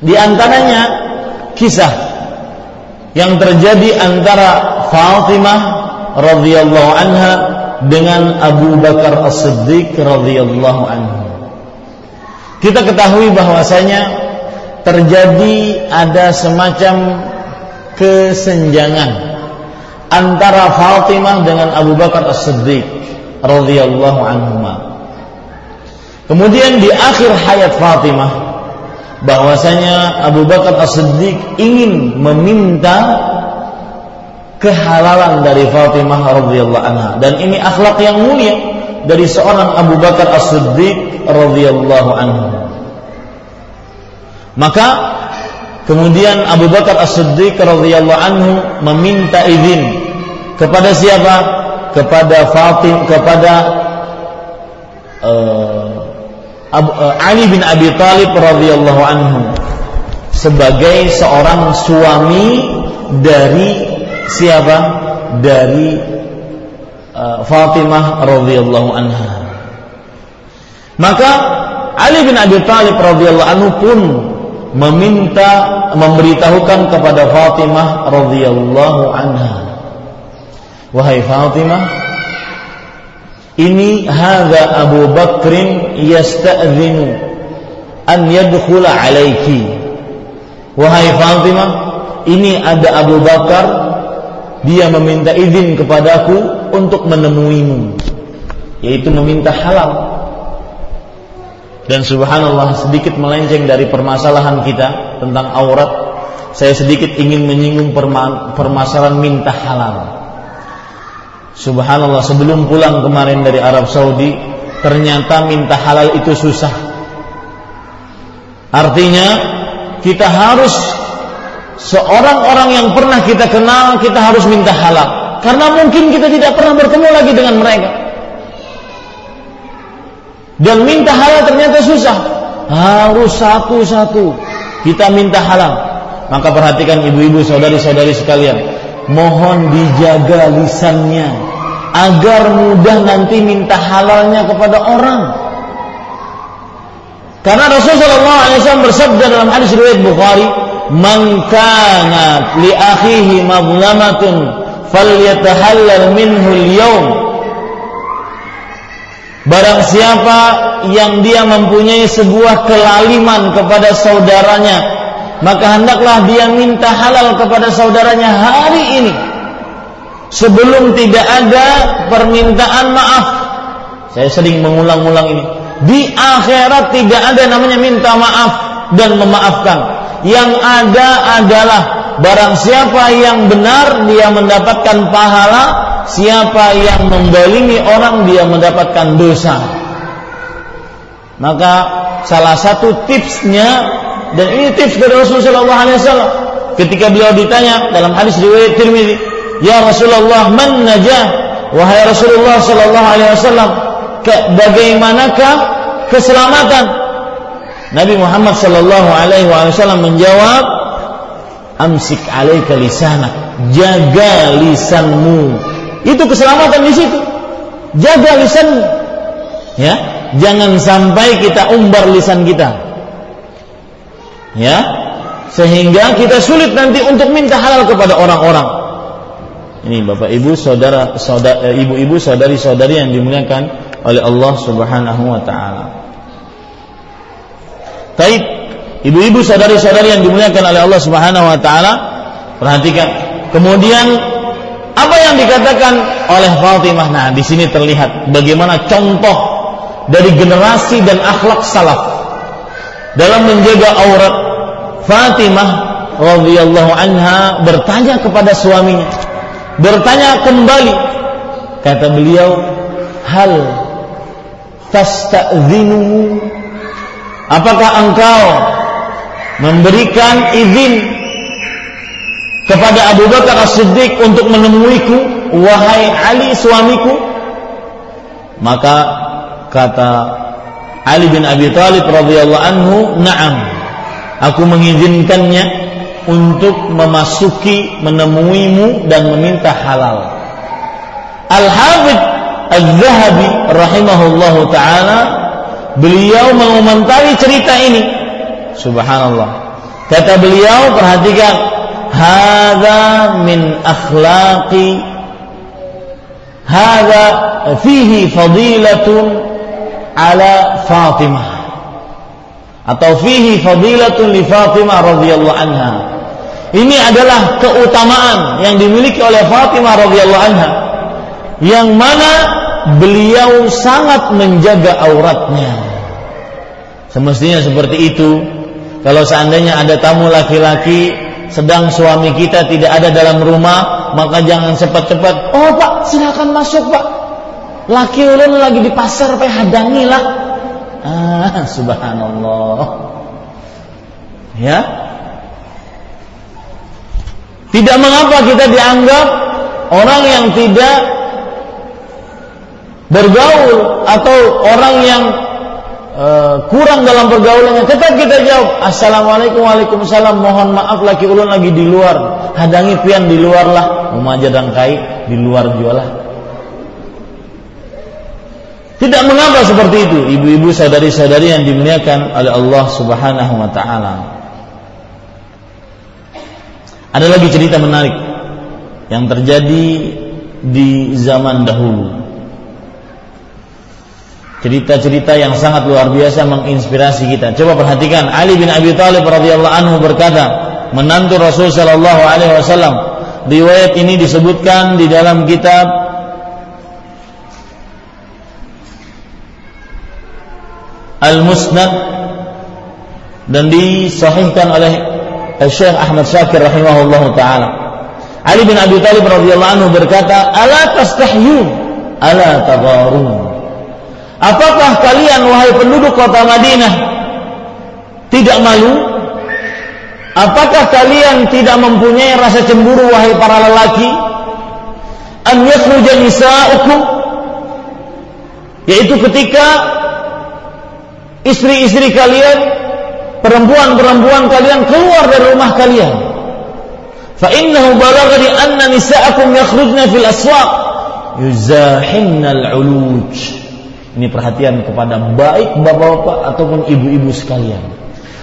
Di antaranya kisah yang terjadi antara Fatimah radhiyallahu anha dengan Abu Bakar As-Siddiq radhiyallahu anhu. Kita ketahui bahwasanya terjadi ada semacam kesenjangan antara Fatimah dengan Abu Bakar As-Siddiq radhiyallahu anhu. Kemudian di akhir hayat Fatimah bahwasanya Abu Bakar As-Siddiq ingin meminta kehalalan dari Fatimah radhiyallahu anha dan ini akhlak yang mulia dari seorang Abu Bakar As-Siddiq radhiyallahu anhu. Maka kemudian Abu Bakar As-Siddiq radhiyallahu anhu meminta izin kepada siapa? Kepada Fatim kepada uh, Eh, Ali bin Abi Thalib radhiyallahu anhu sebagai seorang suami dari siapa? Dari uh, Fatimah radhiyallahu anha. Maka Ali bin Abi Thalib radhiyallahu anhu pun meminta memberitahukan kepada Fatimah radhiyallahu anha. Wahai Fatimah, ini hadza Abu Bakrin yasta'zinu an yadkhula alaiki. Wahai Fatimah, ini ada Abu Bakar dia meminta izin kepadaku untuk menemuimu yaitu meminta halal dan subhanallah sedikit melenceng dari permasalahan kita tentang aurat saya sedikit ingin menyinggung permasalahan minta halal Subhanallah sebelum pulang kemarin dari Arab Saudi ternyata minta halal itu susah. Artinya kita harus seorang orang yang pernah kita kenal kita harus minta halal karena mungkin kita tidak pernah bertemu lagi dengan mereka. Dan minta halal ternyata susah. Harus satu-satu kita minta halal. Maka perhatikan ibu-ibu saudari-saudari sekalian, mohon dijaga lisannya agar mudah nanti minta halalnya kepada orang. Karena Rasulullah SAW bersabda dalam hadis riwayat Bukhari, "Man kana li akhihi madlamatun falyatahallal minhu al-yawm." Barang siapa yang dia mempunyai sebuah kelaliman kepada saudaranya, maka hendaklah dia minta halal kepada saudaranya hari ini sebelum tidak ada permintaan maaf. Saya sering mengulang-ulang ini. Di akhirat tidak ada namanya minta maaf dan memaafkan. Yang ada adalah barang siapa yang benar dia mendapatkan pahala. Siapa yang membalimi orang dia mendapatkan dosa. Maka salah satu tipsnya dan ini tips dari Rasulullah SAW ketika beliau ditanya dalam hadis riwayat Tirmidzi, "Ya Rasulullah, man najah?" Wahai Rasulullah sallallahu alaihi wasallam, bagaimanakah keselamatan? Nabi Muhammad sallallahu alaihi wasallam menjawab, "Amsik alaika lisanak." Jaga lisanmu. Itu keselamatan di situ. Jaga lisanmu. Ya, jangan sampai kita umbar lisan kita ya sehingga kita sulit nanti untuk minta halal kepada orang-orang ini bapak ibu saudara saudara eh, ibu-ibu saudari saudari yang dimuliakan oleh Allah Subhanahu wa taala. Baik, ibu-ibu saudari-saudari yang dimuliakan oleh Allah Subhanahu wa taala, perhatikan. Kemudian apa yang dikatakan oleh Fatimah? Nah, di sini terlihat bagaimana contoh dari generasi dan akhlak salaf dalam menjaga aurat Fatimah radhiyallahu anha bertanya kepada suaminya bertanya kembali. Kata beliau hal tasta'zinu apakah engkau memberikan izin kepada Abu Bakar As-Siddiq untuk menemuiku wahai Ali suamiku? Maka kata Ali bin Abi Thalib radhiyallahu anhu, "Na'am. Aku mengizinkannya untuk memasuki menemuimu dan meminta halal." Al-Hafidz Az-Zahabi rahimahullahu taala beliau mengomentari cerita ini. Subhanallah. Kata beliau, perhatikan, "Hadza min akhlaqi hadza fihi fadilatun ala Fatimah atau fihi fadilatun li Fatimah radhiyallahu anha. Ini adalah keutamaan yang dimiliki oleh Fatimah radhiyallahu anha yang mana beliau sangat menjaga auratnya. Semestinya seperti itu. Kalau seandainya ada tamu laki-laki sedang suami kita tidak ada dalam rumah, maka jangan cepat-cepat, "Oh, Pak, silakan masuk, Pak." Laki ulun lagi di pasar pe hadangi lah. Ah, subhanallah. Ya. Tidak mengapa kita dianggap orang yang tidak bergaul atau orang yang uh, kurang dalam pergaulannya. Tetap kita jawab, Assalamualaikum Waalaikumsalam. Mohon maaf laki ulun lagi di luar. Hadangi pian di luar lah. Dan kai di luar jualah. Tidak mengapa seperti itu, ibu-ibu saudari-saudari yang dimuliakan oleh Allah Subhanahu wa taala. Ada lagi cerita menarik yang terjadi di zaman dahulu. Cerita-cerita yang sangat luar biasa menginspirasi kita. Coba perhatikan Ali bin Abi Thalib radhiyallahu anhu berkata, menantu Rasul sallallahu alaihi wasallam. Riwayat ini disebutkan di dalam kitab Al-Musnad dan disahihkan oleh Syekh Ahmad Syakir rahimahullahu taala. Ali bin Abi Thalib radhiyallahu anhu berkata, "Ala tastahyun, ala tagharun." Apakah kalian wahai penduduk kota Madinah tidak malu? Apakah kalian tidak mempunyai rasa cemburu wahai para lelaki? An yakhruja nisa'ukum yaitu ketika istri-istri kalian, perempuan-perempuan kalian keluar dari rumah kalian. Fa innahu balaghani anna nisa'akum yakhrujna fil aswaq yuzahinna al-uluj. Ini perhatian kepada baik bapak-bapak ataupun ibu-ibu sekalian.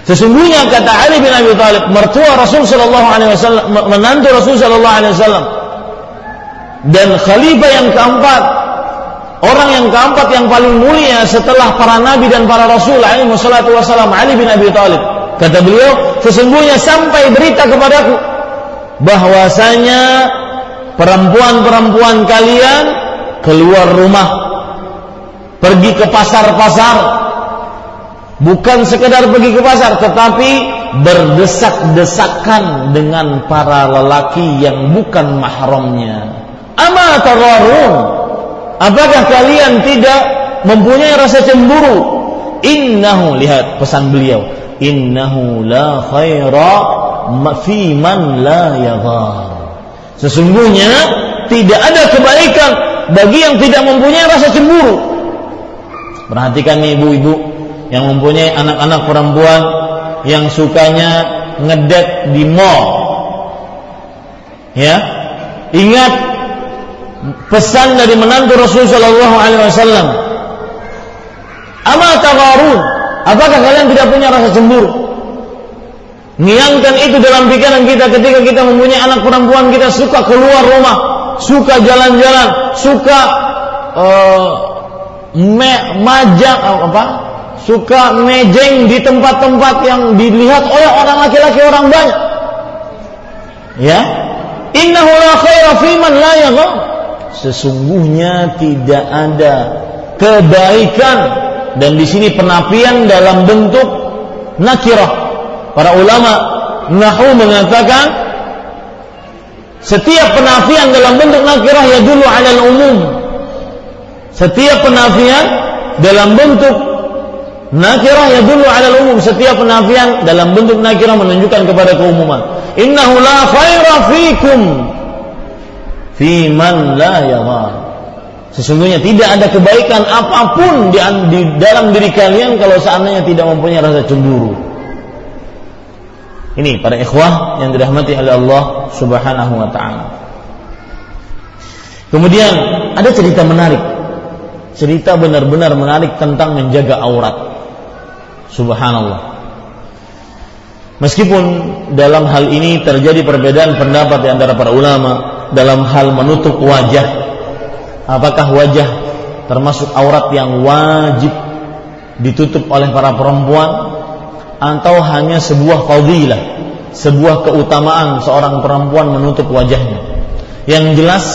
Sesungguhnya kata Ali bin Abi Thalib, mertua Rasul sallallahu alaihi wasallam, menantu Rasul sallallahu alaihi wasallam dan khalifah yang keempat orang yang keempat yang paling mulia setelah para nabi dan para rasul alaihi wassalatu wassalam Ali bin Abi Thalib. Kata beliau sesungguhnya sampai berita kepadaku bahwasanya perempuan-perempuan kalian keluar rumah pergi ke pasar-pasar. Bukan sekedar pergi ke pasar tetapi berdesak-desakan dengan para lelaki yang bukan mahramnya. Ama tararun Apakah kalian tidak mempunyai rasa cemburu? Innahu lihat pesan beliau. Innahu la khaira fi man la yaghar sesungguhnya tidak ada kebaikan bagi yang tidak mempunyai rasa cemburu. Perhatikan nih ibu-ibu yang mempunyai anak-anak perempuan yang sukanya ngedet di mall. Ya ingat pesan dari menantu Rasulullah Shallallahu Alaihi Wasallam tawarun. Apakah kalian tidak punya rasa cemburu? Niangkan itu dalam pikiran kita ketika kita mempunyai anak perempuan kita suka keluar rumah, suka jalan-jalan, suka uh, me, majak apa? Suka mejeng di tempat-tempat yang dilihat oleh orang laki-laki orang banyak. Ya. Innahu la khaira fi la Sesungguhnya tidak ada kebaikan dan di sini penafian dalam bentuk nakirah. Para ulama nahu mengatakan setiap penafian dalam bentuk nakirah ya dulu alal umum. Setiap penafian dalam bentuk nakirah ya dulu alal umum. Setiap penafian dalam bentuk nakirah menunjukkan kepada keumuman. Innahu la khaira fikum fi man la yadhar. Sesungguhnya tidak ada kebaikan apa pun di, di dalam diri kalian kalau seandainya tidak mempunyai rasa cemburu. Ini para ikhwah yang dirahmati oleh Allah Subhanahu wa taala. Kemudian ada cerita menarik. Cerita benar-benar menarik tentang menjaga aurat. Subhanallah. Meskipun dalam hal ini terjadi perbedaan pendapat di antara para ulama dalam hal menutup wajah. Apakah wajah termasuk aurat yang wajib ditutup oleh para perempuan? Atau hanya sebuah fadilah, sebuah keutamaan seorang perempuan menutup wajahnya. Yang jelas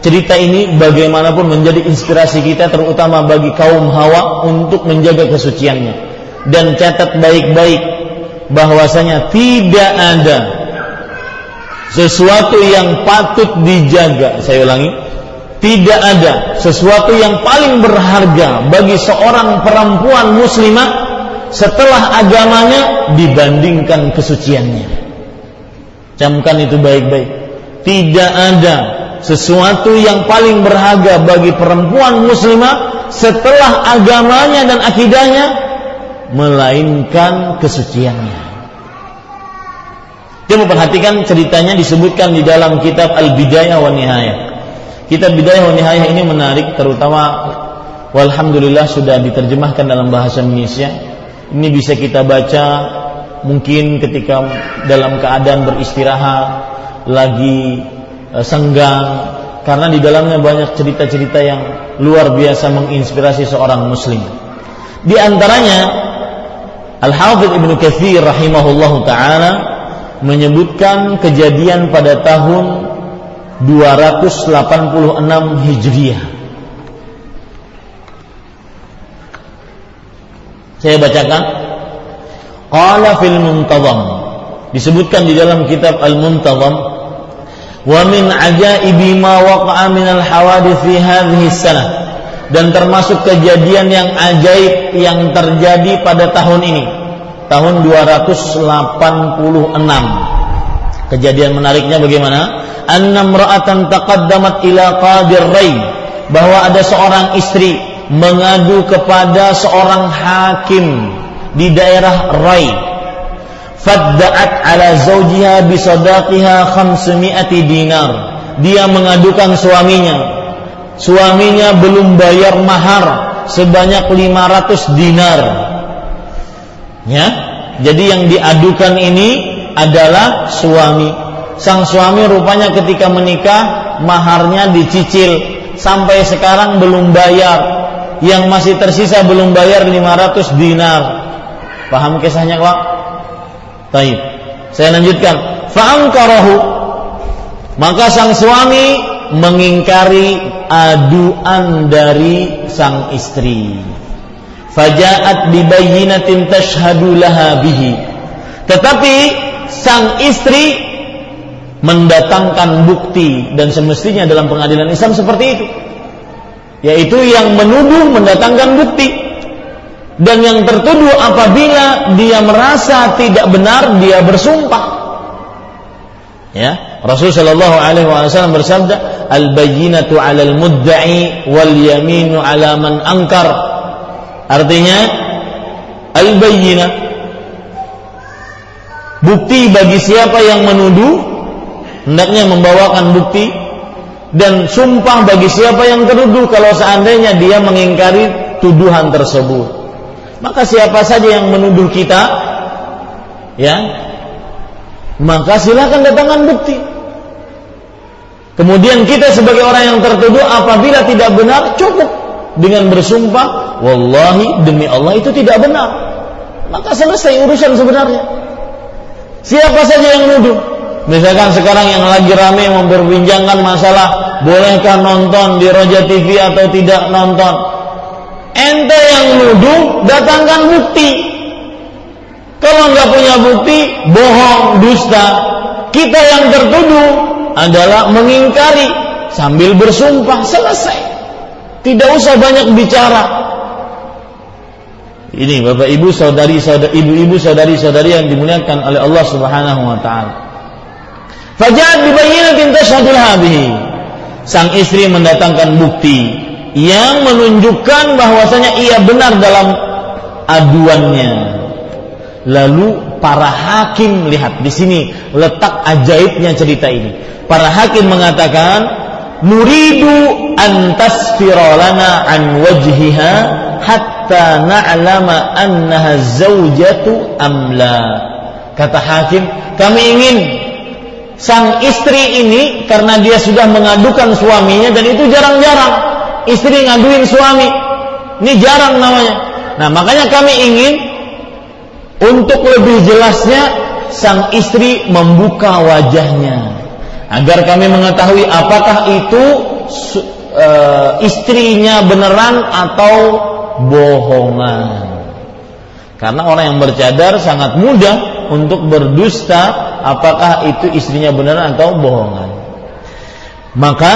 cerita ini bagaimanapun menjadi inspirasi kita terutama bagi kaum hawa untuk menjaga kesuciannya. Dan catat baik-baik bahwasanya tidak ada sesuatu yang patut dijaga saya ulangi tidak ada sesuatu yang paling berharga bagi seorang perempuan muslimah setelah agamanya dibandingkan kesuciannya. Camkan itu baik-baik. Tidak ada sesuatu yang paling berharga bagi perempuan muslimah setelah agamanya dan akidahnya melainkan kesuciannya. Coba perhatikan ceritanya disebutkan di dalam kitab Al-Bidayah wa Nihayah. Kitab Bidayah wa Nihayah ini menarik terutama walhamdulillah sudah diterjemahkan dalam bahasa Indonesia. Ini bisa kita baca mungkin ketika dalam keadaan beristirahat, lagi e, senggang karena di dalamnya banyak cerita-cerita yang luar biasa menginspirasi seorang muslim. Di antaranya Al-Hafidh Ibnu Katsir rahimahullahu taala menyebutkan kejadian pada tahun 286 Hijriah. Saya bacakan. Qala fil muntazam. Disebutkan di dalam kitab Al-Muntazam wa min ajaibi ma waqa'a min al-hawadith fi hadhihi sanah dan termasuk kejadian yang ajaib yang terjadi pada tahun ini tahun 286 kejadian menariknya bagaimana? Anna imra'atan taqaddamat ila qadir rai bahwa ada seorang istri mengadu kepada seorang hakim di daerah Rai fadda'at ala zawjiha bisadaqiha 500 dinar. Dia mengadukan suaminya. Suaminya belum bayar mahar sebanyak 500 dinar ya. Jadi yang diadukan ini adalah suami. Sang suami rupanya ketika menikah maharnya dicicil. Sampai sekarang belum bayar. Yang masih tersisa belum bayar 500 dinar. Paham kisahnya Pak? Taib. Saya lanjutkan. Fa'angkarahu maka sang suami mengingkari aduan dari sang istri fajaat bibayyinatin tashhadu laha bihi tetapi sang istri mendatangkan bukti dan semestinya dalam pengadilan Islam seperti itu yaitu yang menuduh mendatangkan bukti Dan yang tertuduh apabila dia merasa tidak benar, dia bersumpah. Ya, Rasul Shallallahu Alaihi Wasallam bersabda, al bayyinatu 'alal mudda'i wal yaminu 'ala man angkar. Artinya, al bayyinah bukti bagi siapa yang menuduh hendaknya membawakan bukti. Dan sumpah bagi siapa yang tertuduh kalau seandainya dia mengingkari tuduhan tersebut. Maka siapa saja yang menuduh kita ya maka silakan datangkan bukti. Kemudian kita sebagai orang yang tertuduh apabila tidak benar cukup dengan bersumpah wallahi demi Allah itu tidak benar. Maka selesai urusan sebenarnya. Siapa saja yang menuduh misalkan sekarang yang lagi ramai memperbincangkan masalah bolehkah nonton di Roja TV atau tidak nonton? Ente yang nuduh datangkan bukti. Kalau nggak punya bukti bohong dusta. Kita yang tertuduh adalah mengingkari sambil bersumpah selesai tidak usah banyak bicara ini bapak ibu saudari saudari ibu-ibu saudari saudari yang dimuliakan oleh Allah Subhanahu wa taala Fajat dibayyinatin tashhadul hadhihi sang istri mendatangkan bukti yang menunjukkan bahwasanya ia benar dalam aduannya. Lalu para hakim lihat di sini letak ajaibnya cerita ini. Para hakim mengatakan nuridu antas firolana an wajhiha hatta na'lama annaha zaujatu amla. Kata hakim, kami ingin sang istri ini karena dia sudah mengadukan suaminya dan itu jarang-jarang istri ngaduin suami. Ini jarang namanya. Nah, makanya kami ingin untuk lebih jelasnya sang istri membuka wajahnya agar kami mengetahui apakah itu e, istrinya beneran atau bohongan. Karena orang yang bercadar sangat mudah untuk berdusta apakah itu istrinya beneran atau bohongan. Maka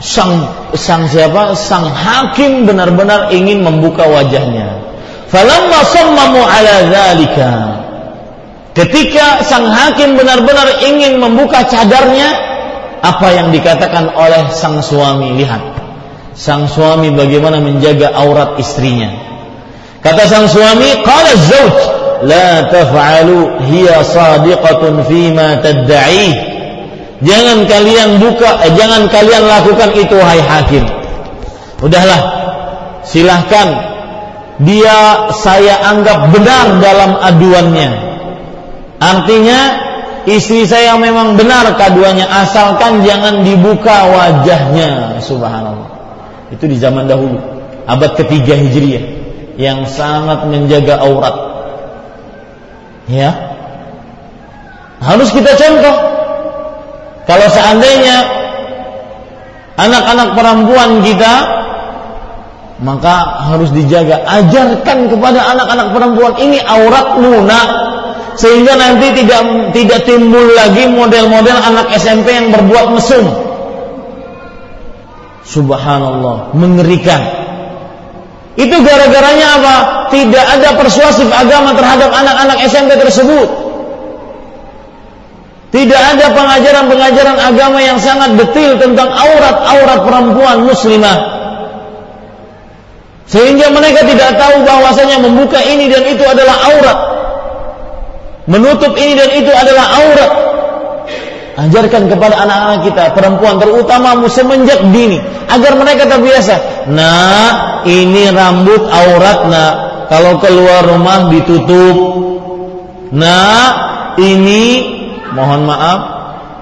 sang sang siapa sang hakim benar-benar ingin membuka wajahnya falamma sammamu ala zalika ketika sang hakim benar-benar ingin membuka cadarnya apa yang dikatakan oleh sang suami? Lihat. Sang suami bagaimana menjaga aurat istrinya. Kata sang suami qala zauj la taf'alu hiya sadiqatun fima tad'ih Jangan kalian buka, eh, jangan kalian lakukan itu wahai hakim. Udahlah, silahkan. Dia saya anggap benar dalam aduannya. Artinya istri saya memang benar kaduannya asalkan jangan dibuka wajahnya. Subhanallah. Itu di zaman dahulu, abad ketiga Hijriah yang sangat menjaga aurat. Ya. Harus kita contoh kalau seandainya anak-anak perempuan kita maka harus dijaga. Ajarkan kepada anak-anak perempuan ini aurat lunak sehingga nanti tidak tidak timbul lagi model-model anak SMP yang berbuat mesum. Subhanallah, mengerikan. Itu gara-garanya apa? Tidak ada persuasif agama terhadap anak-anak SMP tersebut. Tidak ada pengajaran-pengajaran agama yang sangat detail tentang aurat-aurat perempuan muslimah. Sehingga mereka tidak tahu bahwasanya membuka ini dan itu adalah aurat. Menutup ini dan itu adalah aurat. Ajarkan kepada anak-anak kita, perempuan terutama semenjak dini, agar mereka terbiasa. Nah, ini rambut aurat, nah. Kalau keluar rumah ditutup. Nah, ini mohon maaf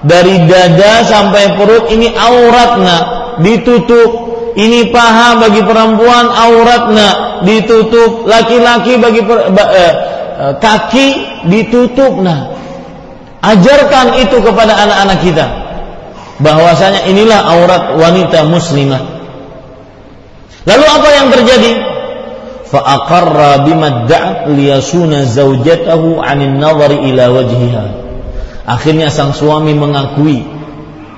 dari dada sampai perut ini auratna ditutup ini paha bagi perempuan auratna ditutup laki-laki bagi per, eh, kaki ditutup. Nah ajarkan itu kepada anak-anak kita. Bahwasanya inilah aurat wanita muslimah. Lalu apa yang terjadi? Fa bima da'at liyasuna zaujatahu 'anil nadhari ila wajhiha. Akhirnya sang suami mengakui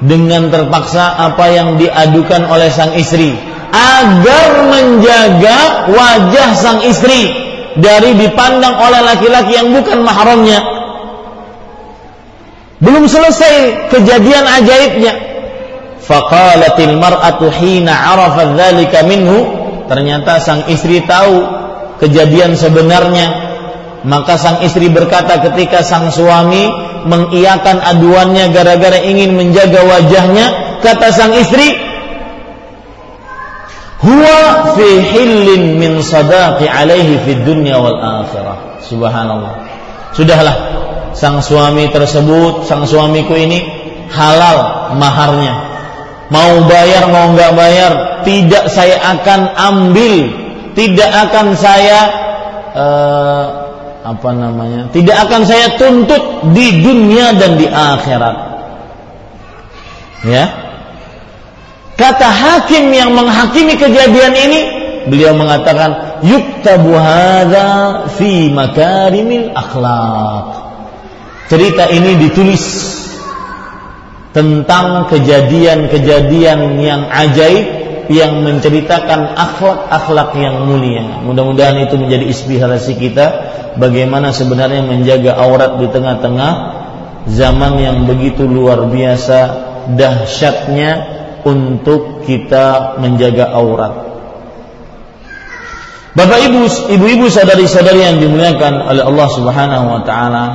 dengan terpaksa apa yang diadukan oleh sang istri agar menjaga wajah sang istri dari dipandang oleh laki-laki yang bukan mahramnya. Belum selesai kejadian ajaibnya. Faqalatil mar'atu hina 'arafat dzalika minhu, ternyata sang istri tahu kejadian sebenarnya. Maka sang istri berkata ketika sang suami mengiyakan aduannya gara-gara ingin menjaga wajahnya, kata sang istri, huwa fi hillin min sadaqi alaihi fi dunya wal akhirah. Subhanallah. Sudahlah. Sang suami tersebut sang suamiku ini halal maharnya. Mau bayar mau nggak bayar tidak saya akan ambil. Tidak akan saya uh, apa namanya? Tidak akan saya tuntut di dunia dan di akhirat. Ya Kata hakim yang menghakimi kejadian ini, beliau mengatakan, "Yuktabu hadza fi makarimil akhlak." Cerita ini ditulis tentang kejadian-kejadian yang ajaib yang menceritakan akhlak-akhlak yang mulia. Mudah-mudahan itu menjadi inspirasi kita bagaimana sebenarnya menjaga aurat di tengah-tengah zaman yang begitu luar biasa dahsyatnya untuk kita menjaga aurat. Bapak Ibu, ibu-ibu saudari-saudari yang dimuliakan oleh Allah Subhanahu wa taala.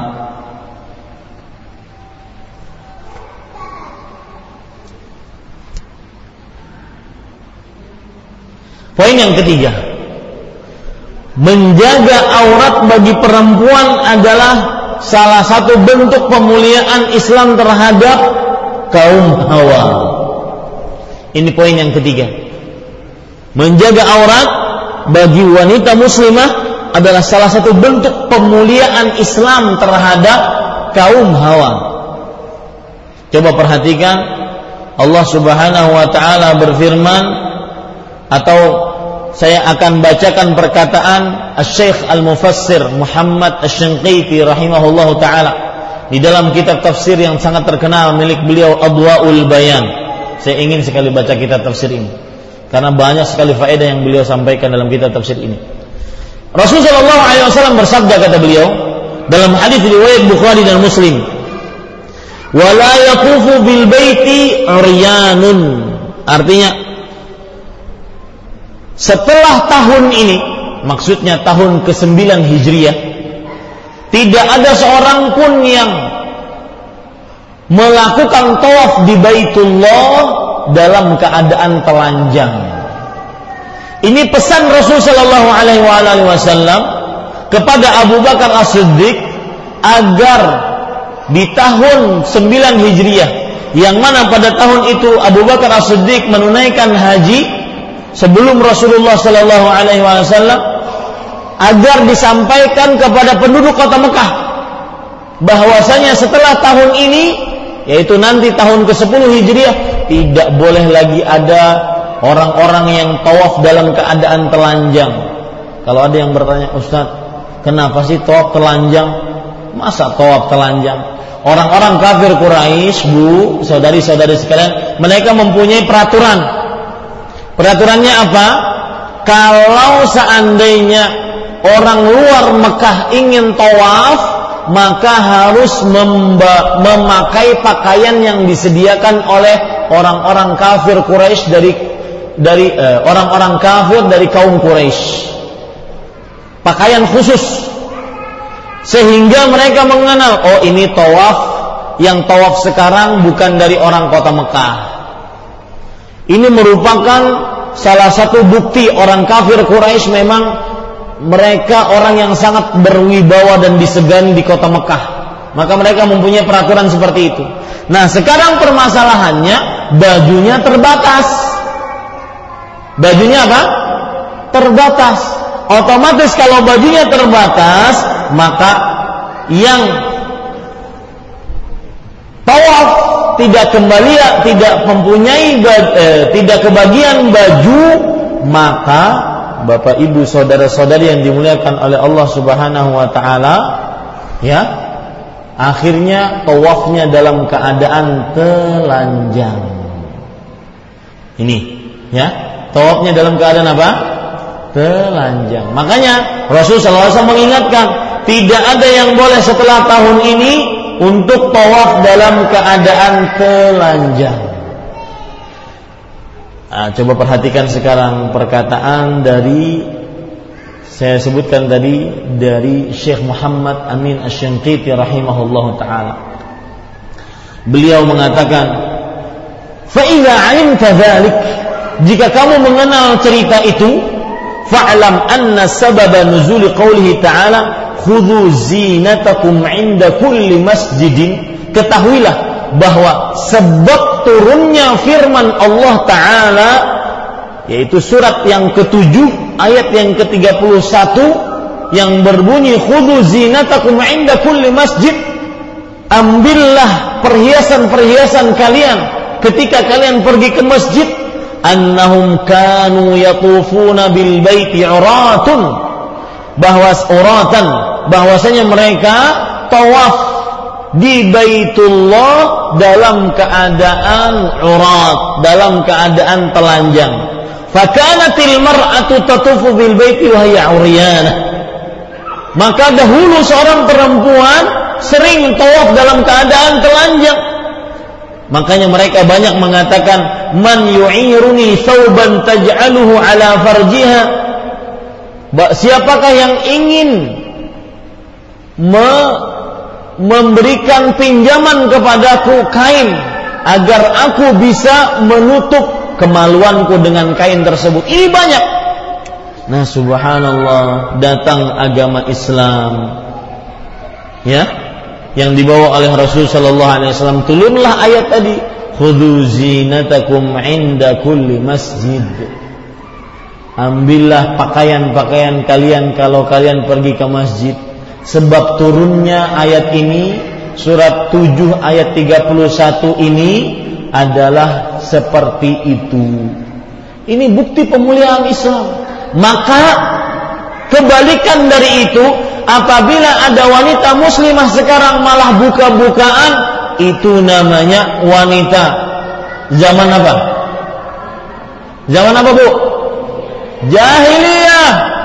Poin yang ketiga, menjaga aurat bagi perempuan adalah salah satu bentuk pemuliaan Islam terhadap kaum hawa. Ini poin yang ketiga. Menjaga aurat bagi wanita muslimah adalah salah satu bentuk pemuliaan Islam terhadap kaum hawa. Coba perhatikan Allah Subhanahu wa taala berfirman atau saya akan bacakan perkataan Syekh Al-Mufassir Muhammad Asy-Syanqiti rahimahullahu taala di dalam kitab tafsir yang sangat terkenal milik beliau Adwaul Bayan saya ingin sekali baca kitab tafsir ini karena banyak sekali faedah yang beliau sampaikan dalam kitab tafsir ini. Rasulullah SAW bersabda kata beliau dalam hadis riwayat Bukhari dan Muslim, "Wala yaqufu bil baiti uryanun." Artinya setelah tahun ini, maksudnya tahun ke-9 Hijriah, tidak ada seorang pun yang melakukan tawaf di Baitullah dalam keadaan telanjang. Ini pesan Rasul Shallallahu Alaihi Wasallam kepada Abu Bakar As-Siddiq agar di tahun 9 Hijriah yang mana pada tahun itu Abu Bakar As-Siddiq menunaikan haji sebelum Rasulullah Shallallahu Alaihi Wasallam agar disampaikan kepada penduduk kota Mekah bahwasanya setelah tahun ini yaitu nanti tahun ke-10 Hijriah tidak boleh lagi ada orang-orang yang tawaf dalam keadaan telanjang. Kalau ada yang bertanya, Ustaz, kenapa sih tawaf telanjang? Masa tawaf telanjang? Orang-orang kafir Quraisy, Bu, saudari-saudari sekalian, mereka mempunyai peraturan. Peraturannya apa? Kalau seandainya orang luar Mekah ingin tawaf, maka harus memakai pakaian yang disediakan oleh orang-orang kafir Quraisy dari dari eh, orang-orang kafir dari kaum Quraisy. Pakaian khusus sehingga mereka mengenal oh ini tawaf yang tawaf sekarang bukan dari orang kota Mekah. Ini merupakan salah satu bukti orang kafir Quraisy memang mereka orang yang sangat berwibawa dan disegani di kota Mekah. Maka mereka mempunyai peraturan seperti itu. Nah, sekarang permasalahannya bajunya terbatas. Bajunya apa? Terbatas. Otomatis kalau bajunya terbatas, maka yang tawaf tidak kembali tidak mempunyai eh, tidak kebagian baju, maka Bapak Ibu saudara-saudari yang dimuliakan oleh Allah Subhanahu wa taala ya Akhirnya tawafnya dalam keadaan telanjang. Ini, ya. Tawafnya dalam keadaan apa? Telanjang. Makanya Rasulullah SAW mengingatkan, tidak ada yang boleh setelah tahun ini untuk tawaf dalam keadaan telanjang. Nah, coba perhatikan sekarang perkataan dari saya sebutkan tadi dari Syekh Muhammad Amin Asy-Syanqiti rahimahullahu taala. Beliau mengatakan, "Fa idza 'alimta dzalik" Jika kamu mengenal cerita itu, fa'lam anna sababa nuzul qawlihi ta'ala khudhu zinatakum 'inda kulli masjidin. Ketahuilah bahwa sebab turunnya firman Allah taala yaitu surat yang ketujuh ayat yang ke-31 yang berbunyi khudhu zinatakum inda kulli masjid. Ambillah perhiasan-perhiasan kalian ketika kalian pergi ke masjid. Annahum kanu yatufuna bil baiti uratun. Bahwa uratan. Bahwasanya mereka tawaf di Baitullah dalam keadaan urat dalam keadaan telanjang Fakanatil mar'atu tatufu bil baiti wa hiya Maka dahulu seorang perempuan sering tawaf dalam keadaan telanjang. Makanya mereka banyak mengatakan man yu'iruni thawban taj'aluhu ala farjiha. Siapakah yang ingin me memberikan pinjaman kepadaku kain agar aku bisa menutup kemaluanku dengan kain tersebut. Ini banyak. Nah, subhanallah, datang agama Islam. Ya, yang dibawa oleh Rasul sallallahu alaihi wasallam turunlah ayat tadi, "Khudzu zinatakum 'inda kulli masjid." Ambillah pakaian-pakaian kalian kalau kalian pergi ke masjid. Sebab turunnya ayat ini surat 7 ayat 31 ini adalah seperti itu. Ini bukti pemuliaan Islam. Maka kebalikan dari itu, apabila ada wanita muslimah sekarang malah buka-bukaan, itu namanya wanita zaman apa? Zaman apa, Bu? Jahiliyah.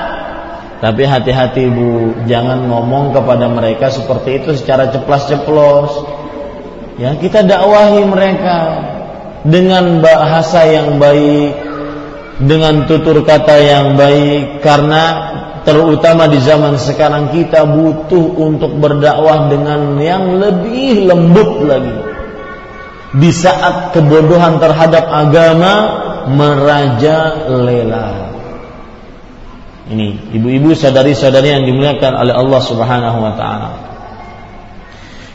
Tapi hati-hati Bu, jangan ngomong kepada mereka seperti itu secara ceplas-ceplos. Ya, kita dakwahi mereka dengan bahasa yang baik, dengan tutur kata yang baik karena terutama di zaman sekarang kita butuh untuk berdakwah dengan yang lebih lembut lagi. Di saat kebodohan terhadap agama merajalela. Ini ibu-ibu sadari-sadari yang dimuliakan oleh Allah Subhanahu wa taala.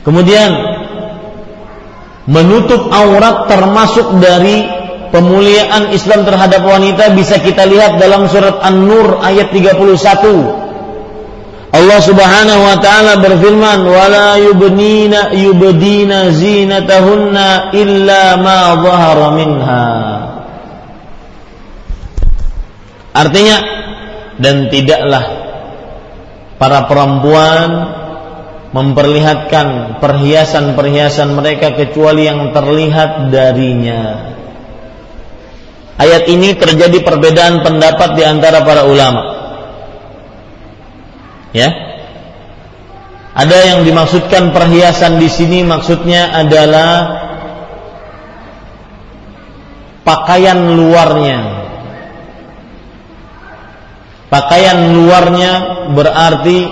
Kemudian menutup aurat termasuk dari pemuliaan Islam terhadap wanita bisa kita lihat dalam surat An-Nur ayat 31. Allah Subhanahu wa taala berfirman, "Wala yubnina yubdina zinatahunna illa ma dhahara minha." Artinya dan tidaklah para perempuan memperlihatkan perhiasan-perhiasan mereka kecuali yang terlihat darinya. Ayat ini terjadi perbedaan pendapat di antara para ulama. Ya. Ada yang dimaksudkan perhiasan di sini maksudnya adalah pakaian luarnya. Pakaian luarnya berarti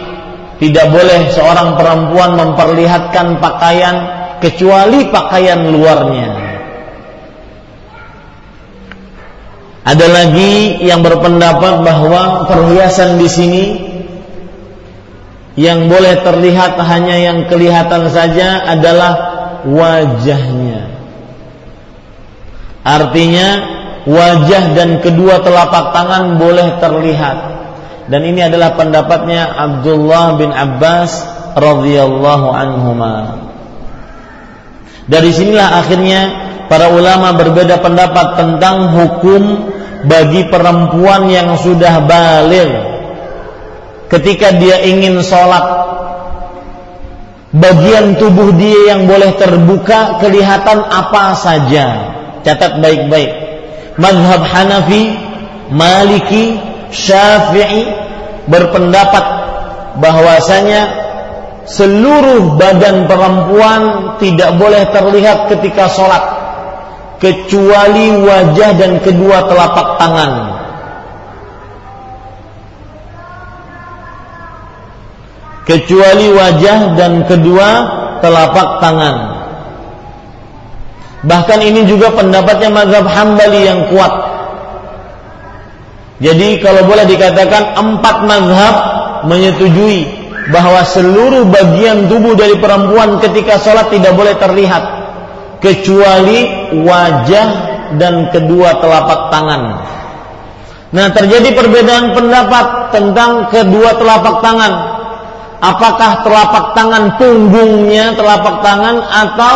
tidak boleh seorang perempuan memperlihatkan pakaian kecuali pakaian luarnya. Ada lagi yang berpendapat bahwa perhiasan di sini yang boleh terlihat hanya yang kelihatan saja adalah wajahnya. Artinya wajah dan kedua telapak tangan boleh terlihat dan ini adalah pendapatnya Abdullah bin Abbas radhiyallahu anhuma. Dari sinilah akhirnya para ulama berbeda pendapat tentang hukum bagi perempuan yang sudah balik ketika dia ingin sholat bagian tubuh dia yang boleh terbuka kelihatan apa saja. Catat baik-baik. Mazhab Hanafi, Maliki, Syafi'i berpendapat bahwasanya seluruh badan perempuan tidak boleh terlihat ketika sholat kecuali wajah dan kedua telapak tangan. Kecuali wajah dan kedua telapak tangan. Bahkan ini juga pendapatnya mazhab Hambali yang kuat. Jadi kalau boleh dikatakan empat mazhab menyetujui bahwa seluruh bagian tubuh dari perempuan ketika sholat tidak boleh terlihat kecuali wajah dan kedua telapak tangan. Nah, terjadi perbedaan pendapat tentang kedua telapak tangan. Apakah telapak tangan punggungnya telapak tangan atau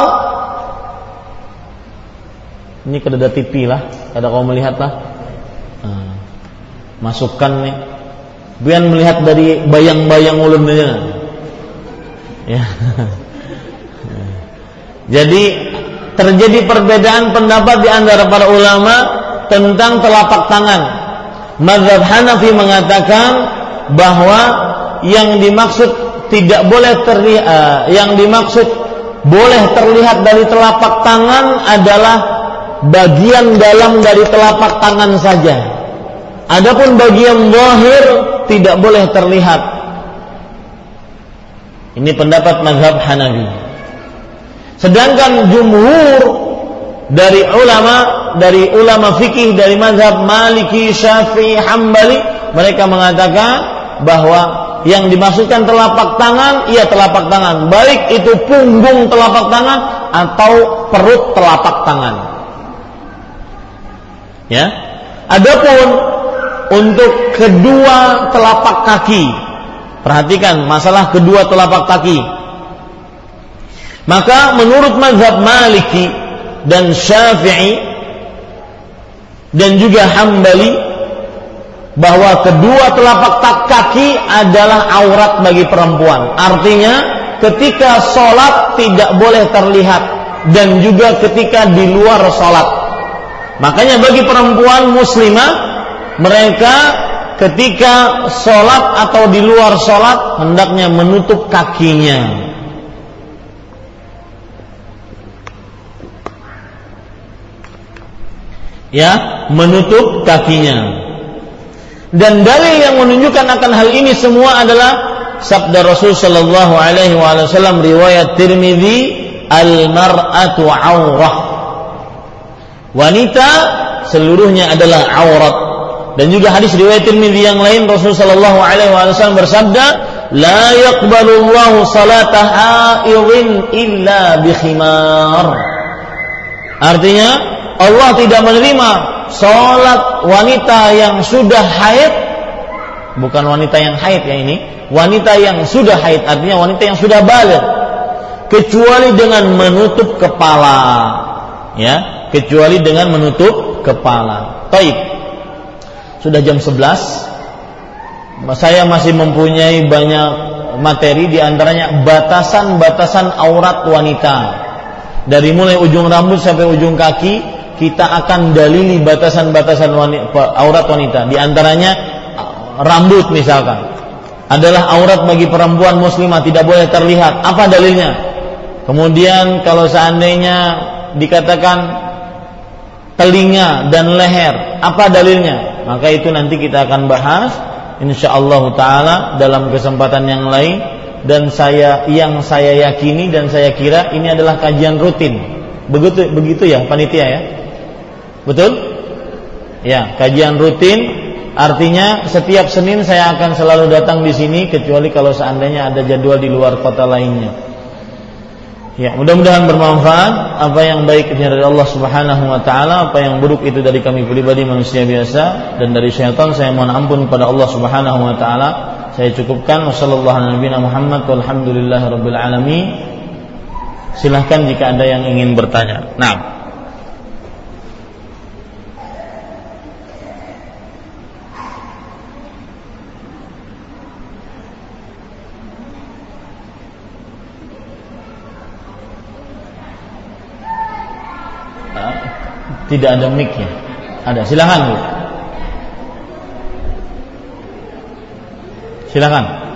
ini kedada TV lah, ada kau melihat lah. Nah, masukkan nih Biar melihat dari bayang-bayang ulunnya. Ya. Jadi terjadi perbedaan pendapat di antara para ulama tentang telapak tangan. Mazhab Hanafi mengatakan bahwa yang dimaksud tidak boleh terlihat, uh, yang dimaksud boleh terlihat dari telapak tangan adalah bagian dalam dari telapak tangan saja. Adapun bagian zahir tidak boleh terlihat. Ini pendapat mazhab Hanafi. Sedangkan jumhur dari ulama dari ulama fikih dari mazhab Maliki, Syafi'i, Hambali mereka mengatakan bahwa yang dimaksudkan telapak tangan ia telapak tangan baik itu punggung telapak tangan atau perut telapak tangan ya adapun untuk kedua telapak kaki. Perhatikan masalah kedua telapak kaki. Maka menurut mazhab Maliki dan Syafi'i dan juga Hambali bahwa kedua telapak kaki adalah aurat bagi perempuan. Artinya ketika sholat tidak boleh terlihat dan juga ketika di luar sholat. Makanya bagi perempuan muslimah mereka ketika sholat atau di luar sholat hendaknya menutup kakinya. Ya, menutup kakinya. Dan dalil yang menunjukkan akan hal ini semua adalah sabda Rasul Shallallahu Alaihi Wasallam riwayat Tirmidzi al mar'atu aurah wanita seluruhnya adalah aurat dan juga hadis riwayat Tirmidzi yang lain Rasulullah sallallahu alaihi wasallam bersabda, "La yaqbalullahu salata haidin illa bi khimar." Artinya, Allah tidak menerima salat wanita yang sudah haid bukan wanita yang haid ya ini, wanita yang sudah haid artinya wanita yang sudah balik kecuali dengan menutup kepala. Ya, kecuali dengan menutup kepala. Taib. Sudah jam 11 saya masih mempunyai banyak materi di antaranya batasan-batasan aurat wanita. Dari mulai ujung rambut sampai ujung kaki kita akan dalili batasan-batasan aurat wanita. Di antaranya rambut misalkan. Adalah aurat bagi perempuan muslimah tidak boleh terlihat. Apa dalilnya? Kemudian kalau seandainya dikatakan telinga dan leher apa dalilnya maka itu nanti kita akan bahas insyaallah taala dalam kesempatan yang lain dan saya yang saya yakini dan saya kira ini adalah kajian rutin. Begitu begitu ya panitia ya? Betul? Ya, kajian rutin artinya setiap Senin saya akan selalu datang di sini kecuali kalau seandainya ada jadwal di luar kota lainnya. Ya, mudah-mudahan bermanfaat. Apa yang baik itu dari Allah Subhanahu wa taala, apa yang buruk itu dari kami pribadi manusia biasa dan dari syaitan saya mohon ampun kepada Allah Subhanahu wa taala. Saya cukupkan wasallallahu Muhammad walhamdulillahirabbil alamin. Silahkan jika ada yang ingin bertanya. Nah, Tidak ada mic-nya. Ada. Silakan, Bu. Silakan.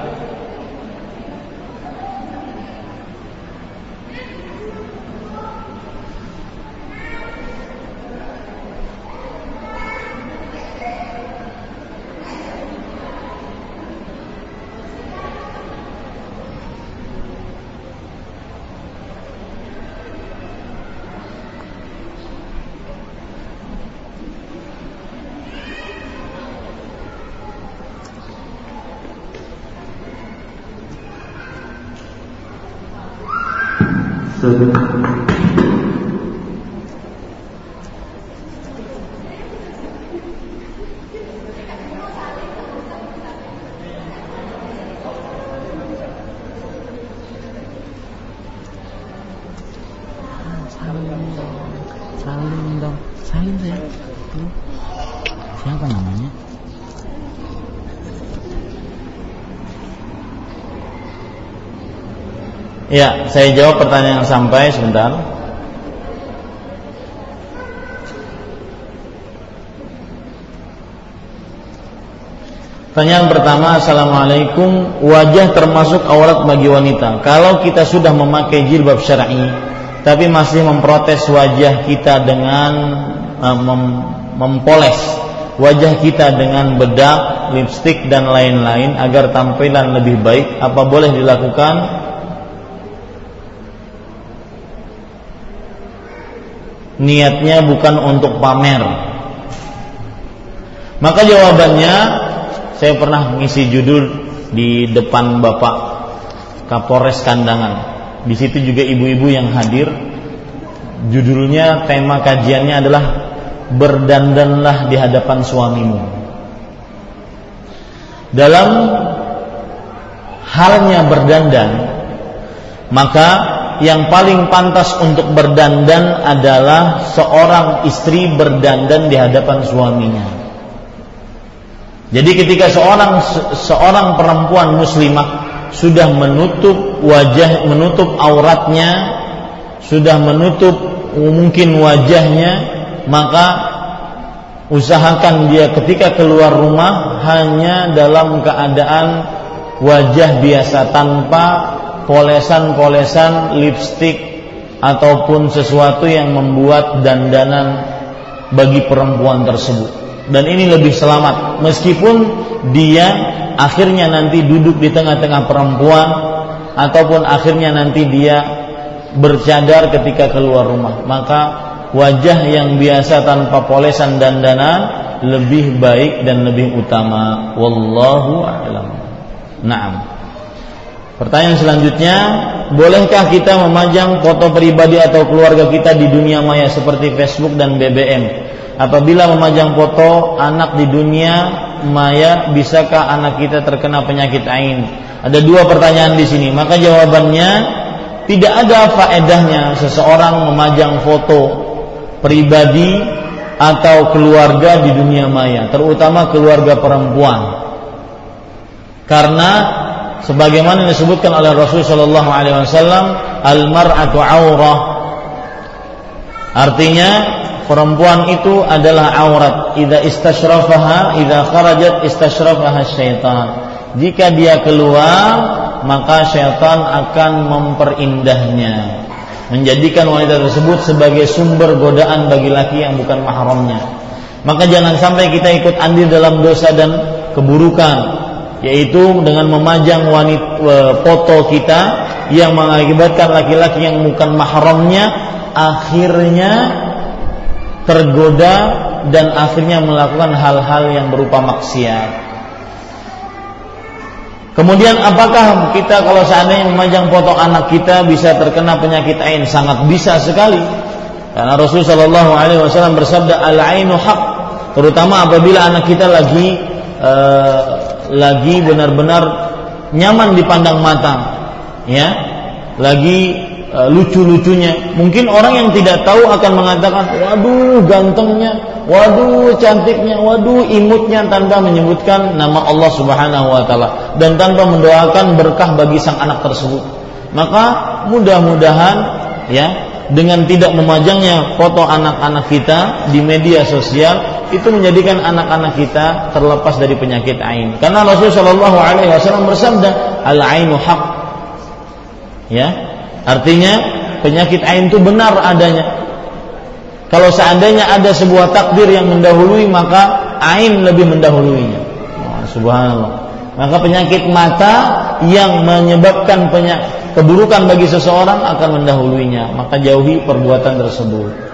Saya jawab pertanyaan yang sampai sebentar. Pertanyaan pertama, Assalamualaikum. Wajah termasuk aurat bagi wanita. Kalau kita sudah memakai jilbab syar'i Tapi masih memprotes wajah kita dengan uh, mem Mempoles wajah kita dengan bedak, lipstik dan lain-lain Agar tampilan lebih baik Apa boleh dilakukan niatnya bukan untuk pamer. Maka jawabannya saya pernah ngisi judul di depan Bapak Kapolres Kandangan. Di situ juga ibu-ibu yang hadir. Judulnya tema kajiannya adalah berdandanlah di hadapan suamimu. Dalam halnya berdandan, maka yang paling pantas untuk berdandan adalah seorang istri berdandan di hadapan suaminya. Jadi ketika seorang seorang perempuan muslimah sudah menutup wajah, menutup auratnya, sudah menutup mungkin wajahnya, maka usahakan dia ketika keluar rumah hanya dalam keadaan wajah biasa tanpa polesan-polesan lipstick ataupun sesuatu yang membuat dandanan bagi perempuan tersebut. Dan ini lebih selamat meskipun dia akhirnya nanti duduk di tengah-tengah perempuan ataupun akhirnya nanti dia bercadar ketika keluar rumah. Maka wajah yang biasa tanpa polesan dandanan lebih baik dan lebih utama. Wallahu a'lam. Naam. Pertanyaan selanjutnya, bolehkah kita memajang foto pribadi atau keluarga kita di dunia maya seperti Facebook dan BBM? Apabila memajang foto anak di dunia maya, bisakah anak kita terkena penyakit ain? Ada dua pertanyaan di sini. Maka jawabannya tidak ada faedahnya seseorang memajang foto pribadi atau keluarga di dunia maya, terutama keluarga perempuan. Karena sebagaimana disebutkan oleh Rasul Shallallahu Alaihi Wasallam al mar'atu aurah. Artinya perempuan itu adalah aurat. Idza istashrafaha idza kharajat istashrafaha syaitan. Jika dia keluar maka syaitan akan memperindahnya. Menjadikan wanita tersebut sebagai sumber godaan bagi laki yang bukan mahramnya. Maka jangan sampai kita ikut andil dalam dosa dan keburukan yaitu dengan memajang wanita e, foto kita yang mengakibatkan laki-laki yang bukan mahramnya akhirnya tergoda dan akhirnya melakukan hal-hal yang berupa maksiat. Kemudian apakah kita kalau seandainya memajang foto anak kita bisa terkena penyakit ain? Sangat bisa sekali. Karena Rasulullah Shallallahu Alaihi Wasallam bersabda al ainu hak, terutama apabila anak kita lagi uh, lagi benar-benar nyaman dipandang mata, ya, lagi e, lucu-lucunya. Mungkin orang yang tidak tahu akan mengatakan, waduh gantengnya, waduh cantiknya, waduh imutnya tanpa menyebutkan nama Allah Subhanahu Wa Taala dan tanpa mendoakan berkah bagi sang anak tersebut. Maka mudah-mudahan ya dengan tidak memajangnya foto anak-anak kita di media sosial itu menjadikan anak-anak kita terlepas dari penyakit ain. Karena Rasulullah Shallallahu Alaihi Wasallam bersabda, al ainu hak. Ya, artinya penyakit ain itu benar adanya. Kalau seandainya ada sebuah takdir yang mendahului maka ain lebih mendahuluinya. Subhanallah. Maka penyakit mata yang menyebabkan penyakit keburukan bagi seseorang akan mendahuluinya maka jauhi perbuatan tersebut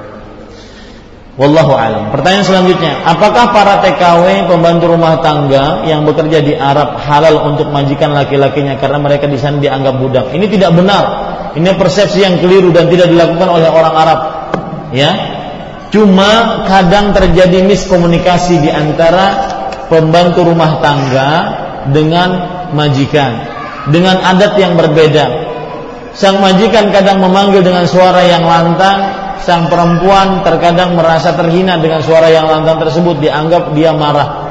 Wallahu alam. Pertanyaan selanjutnya, apakah para TKW pembantu rumah tangga yang bekerja di Arab halal untuk majikan laki-lakinya karena mereka di sana dianggap budak? Ini tidak benar. Ini persepsi yang keliru dan tidak dilakukan oleh orang Arab. Ya. Cuma kadang terjadi miskomunikasi di antara pembantu rumah tangga dengan majikan dengan adat yang berbeda. Sang majikan kadang memanggil dengan suara yang lantang, sang perempuan terkadang merasa terhina dengan suara yang lantang tersebut dianggap dia marah.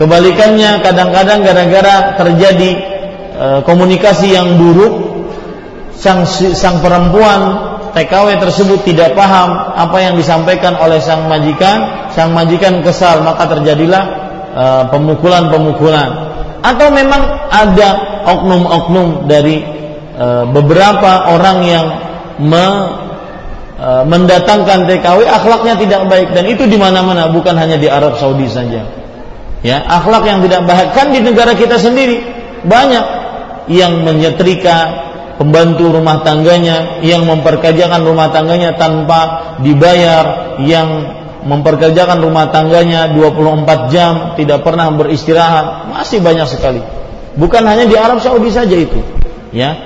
Kebalikannya kadang-kadang gara-gara terjadi e, komunikasi yang buruk, sang sang perempuan TKW tersebut tidak paham apa yang disampaikan oleh sang majikan, sang majikan kesal maka terjadilah e, pemukulan-pemukulan. Atau memang ada oknum-oknum dari e, beberapa orang yang me, e, mendatangkan TKW akhlaknya tidak baik dan itu di mana-mana bukan hanya di Arab Saudi saja. Ya, akhlak yang tidak baik kan di negara kita sendiri banyak yang menyetrika pembantu rumah tangganya yang memperkerjakan rumah tangganya tanpa dibayar yang memperkerjakan rumah tangganya 24 jam tidak pernah beristirahat masih banyak sekali bukan hanya di Arab Saudi saja itu ya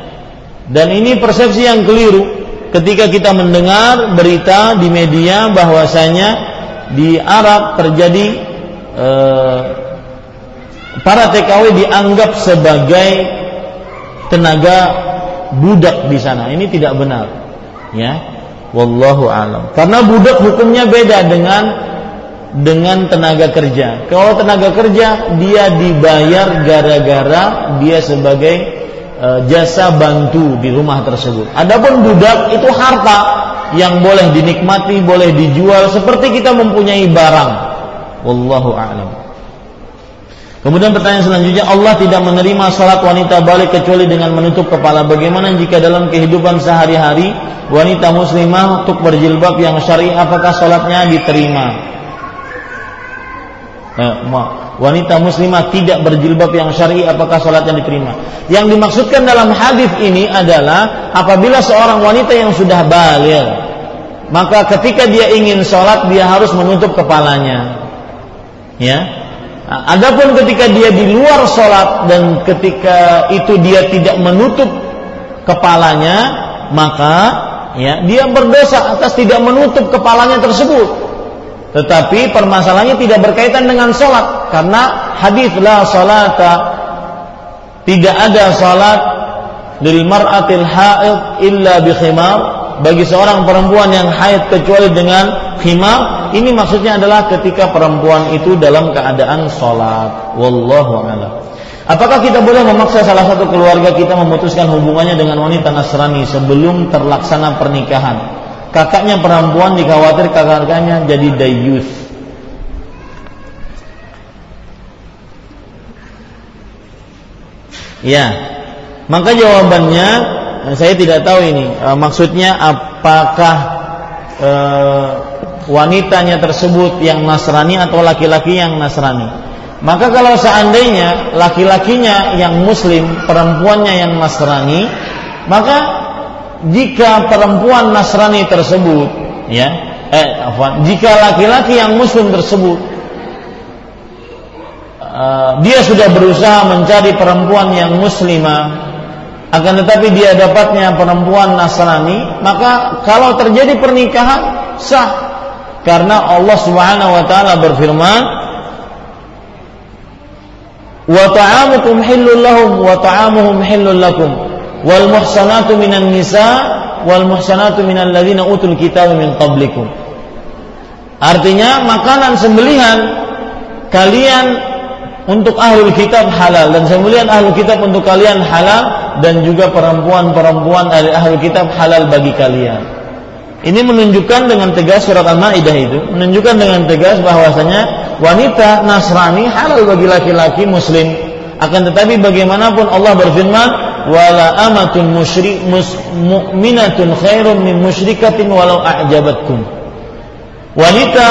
dan ini persepsi yang keliru ketika kita mendengar berita di media bahwasanya di Arab terjadi eh, para TKW dianggap sebagai tenaga budak di sana. Ini tidak benar. Ya. Wallahu alam. Karena budak hukumnya beda dengan dengan tenaga kerja. Kalau tenaga kerja dia dibayar gara-gara dia sebagai e, jasa bantu di rumah tersebut. Adapun budak itu harta yang boleh dinikmati, boleh dijual seperti kita mempunyai barang. Wallahu a'lam. Kemudian pertanyaan selanjutnya, Allah tidak menerima salat wanita balik kecuali dengan menutup kepala. Bagaimana jika dalam kehidupan sehari-hari wanita muslimah untuk berjilbab yang syar'i apakah salatnya diterima? Eh, wanita muslimah tidak berjilbab yang syar'i apakah sholatnya diterima? Yang dimaksudkan dalam hadis ini adalah apabila seorang wanita yang sudah balik maka ketika dia ingin sholat dia harus menutup kepalanya. Ya. Nah, adapun ketika dia di luar sholat dan ketika itu dia tidak menutup kepalanya maka ya dia berdosa atas tidak menutup kepalanya tersebut. Tetapi permasalahannya tidak berkaitan dengan sholat karena hadis la salata tidak ada sholat lil mar'atil haid illa bi khimar. Bagi seorang perempuan yang haid kecuali dengan khimar ini maksudnya adalah ketika perempuan itu dalam keadaan sholat wallahu a'lam Apakah kita boleh memaksa salah satu keluarga kita memutuskan hubungannya dengan wanita Nasrani sebelum terlaksana pernikahan? kakaknya perempuan dikhawatir kakaknya jadi dayus. Ya, maka jawabannya saya tidak tahu ini e, maksudnya apakah e, wanitanya tersebut yang Nasrani atau laki-laki yang Nasrani. Maka kalau seandainya laki-lakinya yang Muslim, perempuannya yang Nasrani, maka jika perempuan Nasrani tersebut ya eh apa jika laki-laki yang muslim tersebut uh, dia sudah berusaha mencari perempuan yang muslimah akan tetapi dia dapatnya perempuan Nasrani maka kalau terjadi pernikahan sah karena Allah Subhanahu wa taala berfirman wa ta'amukum hillul lahum wa ta'amuhum hillul lakum wal muhsanatu minan nisa wal muhsanatu minal ladzina utul kitab min qablikum. Artinya makanan sembelihan kalian untuk ahli kitab halal dan sembelihan ahli kitab untuk kalian halal dan juga perempuan-perempuan dari ahli kitab halal bagi kalian. Ini menunjukkan dengan tegas surat Al-Maidah itu menunjukkan dengan tegas bahwasanya wanita Nasrani halal bagi laki-laki muslim. Akan tetapi bagaimanapun Allah berfirman, "Wala amatun musyrik mus, mu'minatun khairun min musyrikatin walau a'jabatkum." Wanita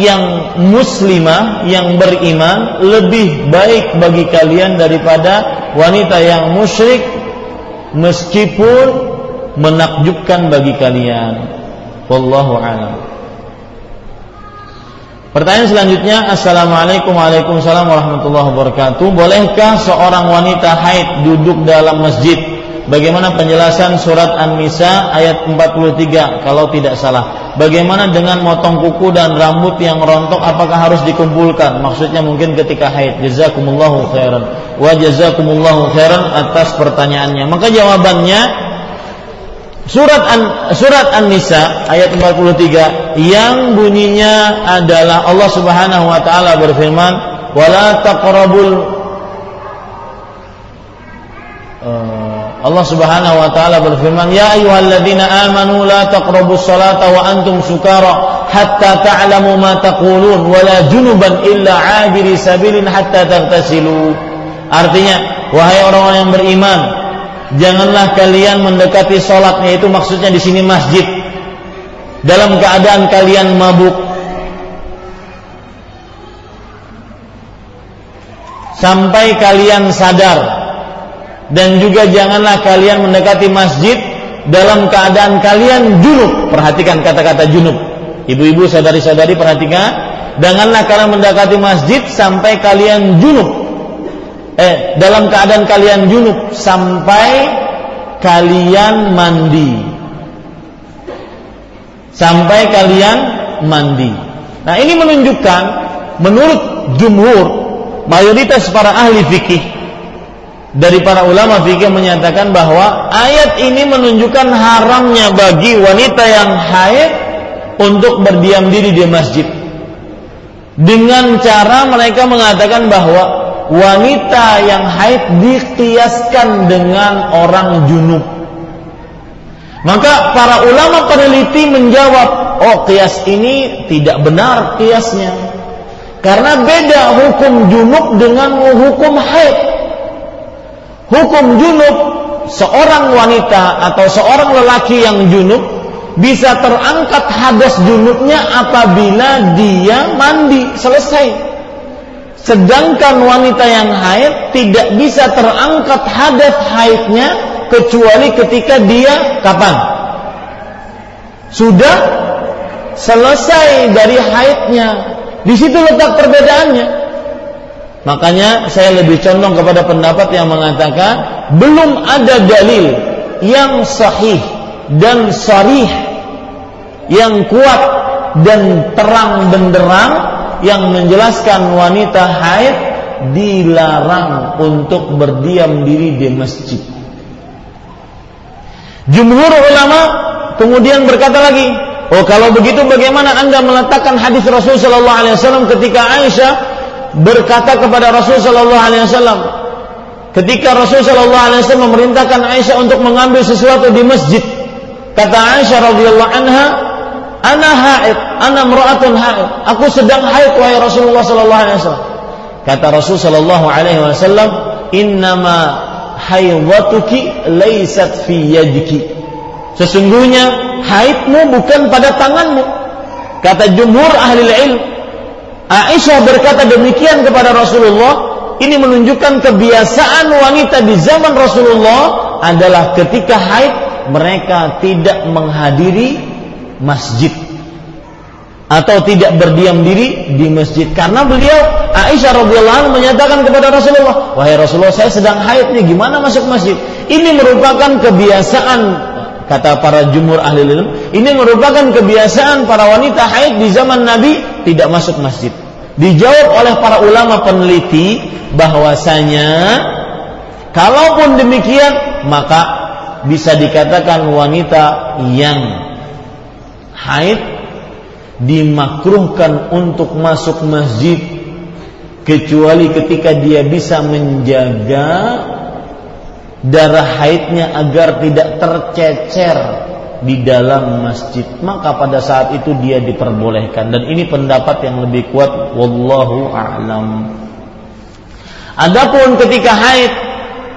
yang muslimah yang beriman lebih baik bagi kalian daripada wanita yang musyrik meskipun menakjubkan bagi kalian. Wallahu a'lam. Pertanyaan selanjutnya, Assalamualaikum Waalaikumsalam warahmatullahi wabarakatuh. Bolehkah seorang wanita haid duduk dalam masjid? Bagaimana penjelasan surat An-Nisa ayat 43 kalau tidak salah? Bagaimana dengan motong kuku dan rambut yang rontok apakah harus dikumpulkan? Maksudnya mungkin ketika haid. Jazakumullahu khairan. Wa jazakumullahu khairan atas pertanyaannya. Maka jawabannya Surat An, surat An-Nisa ayat 43 yang bunyinya adalah Allah Subhanahu wa taala berfirman, "Wala taqrabul uh, Allah Subhanahu wa taala berfirman, "Ya ayyuhalladzina amanu la salata wa antum sukara hatta ta'lamu ma taqulun wa la junuban illa 'abiri sabilin hatta taghtasilu." Artinya, wahai orang-orang yang beriman, janganlah kalian mendekati sholatnya itu maksudnya di sini masjid. Dalam keadaan kalian mabuk. Sampai kalian sadar. Dan juga janganlah kalian mendekati masjid dalam keadaan kalian junub. Perhatikan kata-kata junub. Ibu-ibu sadari-sadari perhatikan. Janganlah kalian mendekati masjid sampai kalian junub eh dalam keadaan kalian junub sampai kalian mandi. Sampai kalian mandi. Nah ini menunjukkan menurut jumhur mayoritas para ahli fikih dari para ulama fikih menyatakan bahwa ayat ini menunjukkan haramnya bagi wanita yang haid untuk berdiam diri di masjid. Dengan cara mereka mengatakan bahwa wanita yang haid dikiaskan dengan orang junub. Maka para ulama peneliti menjawab, oh kias ini tidak benar kiasnya. Karena beda hukum junub dengan hukum haid. Hukum junub seorang wanita atau seorang lelaki yang junub bisa terangkat hadas junubnya apabila dia mandi selesai Sedangkan wanita yang haid tidak bisa terangkat hadat haidnya kecuali ketika dia kapan? Sudah selesai dari haidnya. Di situ letak perbedaannya. Makanya saya lebih condong kepada pendapat yang mengatakan belum ada dalil yang sahih dan sarih yang kuat dan terang benderang yang menjelaskan wanita haid dilarang untuk berdiam diri di masjid. Jumhur ulama kemudian berkata lagi, oh kalau begitu bagaimana anda meletakkan hadis Rasul Shallallahu Alaihi Wasallam ketika Aisyah berkata kepada Rasul Shallallahu Alaihi Wasallam, ketika Rasul Shallallahu Alaihi Wasallam memerintahkan Aisyah untuk mengambil sesuatu di masjid, kata Aisyah radhiyallahu anha, Ana haid, ana mra'atun haid. Aku sedang haid wahai Rasulullah sallallahu alaihi wasallam. Kata Rasul sallallahu alaihi wasallam, "Innama haidatuki laysat fi yadiki." Sesungguhnya haidmu bukan pada tanganmu. Kata jumhur ahli ilm. Aisyah berkata demikian kepada Rasulullah. Ini menunjukkan kebiasaan wanita di zaman Rasulullah adalah ketika haid mereka tidak menghadiri masjid. Atau tidak berdiam diri di masjid. Karena beliau Aisyah radhiyallahu anha menyatakan kepada Rasulullah wahai Rasulullah saya sedang haid nih gimana masuk masjid? Ini merupakan kebiasaan kata para jumhur ahli ilmu ini merupakan kebiasaan para wanita haid di zaman Nabi tidak masuk masjid. Dijawab oleh para ulama peneliti bahwasanya kalaupun demikian maka bisa dikatakan wanita yang haid dimakruhkan untuk masuk masjid kecuali ketika dia bisa menjaga darah haidnya agar tidak tercecer di dalam masjid. Maka pada saat itu dia diperbolehkan. Dan ini pendapat yang lebih kuat wallahu a'lam. Adapun ketika haid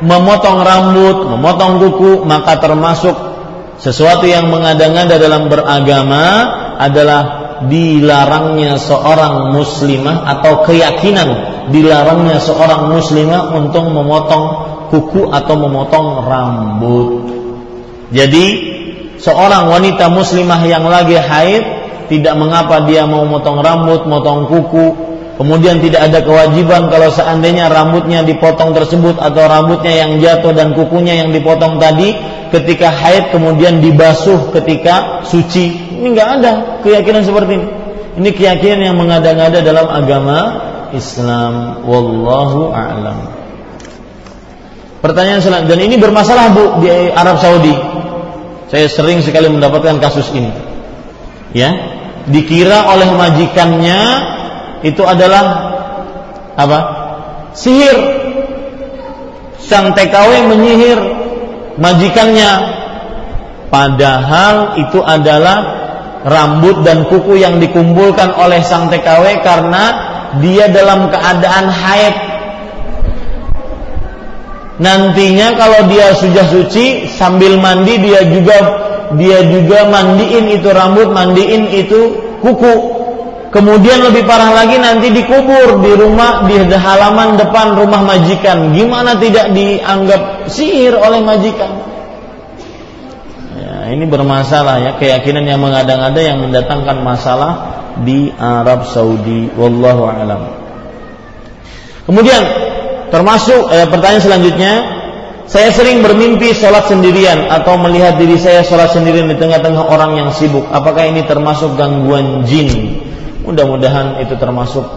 memotong rambut memotong kuku maka termasuk sesuatu yang mengada-ngada dalam beragama adalah dilarangnya seorang muslimah atau keyakinan dilarangnya seorang muslimah untuk memotong kuku atau memotong rambut. Jadi seorang wanita muslimah yang lagi haid tidak mengapa dia mau motong rambut, motong kuku, kemudian tidak ada kewajiban kalau seandainya rambutnya dipotong tersebut atau rambutnya yang jatuh dan kukunya yang dipotong tadi ketika haid kemudian dibasuh ketika suci. Ini nggak ada keyakinan seperti ini. Ini keyakinan yang mengada-ngada dalam agama Islam. Wallahu a'lam. Pertanyaan selanjutnya dan ini bermasalah Bu di Arab Saudi. Saya sering sekali mendapatkan kasus ini. Ya, dikira oleh majikannya itu adalah apa? Sihir. Sang TKW menyihir majikannya. Padahal itu adalah rambut dan kuku yang dikumpulkan oleh sang TKW karena dia dalam keadaan haid nantinya kalau dia sudah suci sambil mandi dia juga dia juga mandiin itu rambut, mandiin itu kuku. Kemudian lebih parah lagi nanti dikubur di rumah di halaman depan rumah majikan. Gimana tidak dianggap sihir oleh majikan? Ya, ini bermasalah ya keyakinan yang mengada-ngada yang mendatangkan masalah di Arab Saudi. Wallahu alam. Kemudian Termasuk eh, pertanyaan selanjutnya, saya sering bermimpi sholat sendirian atau melihat diri saya sholat sendirian di tengah-tengah orang yang sibuk. Apakah ini termasuk gangguan jin? Mudah-mudahan itu termasuk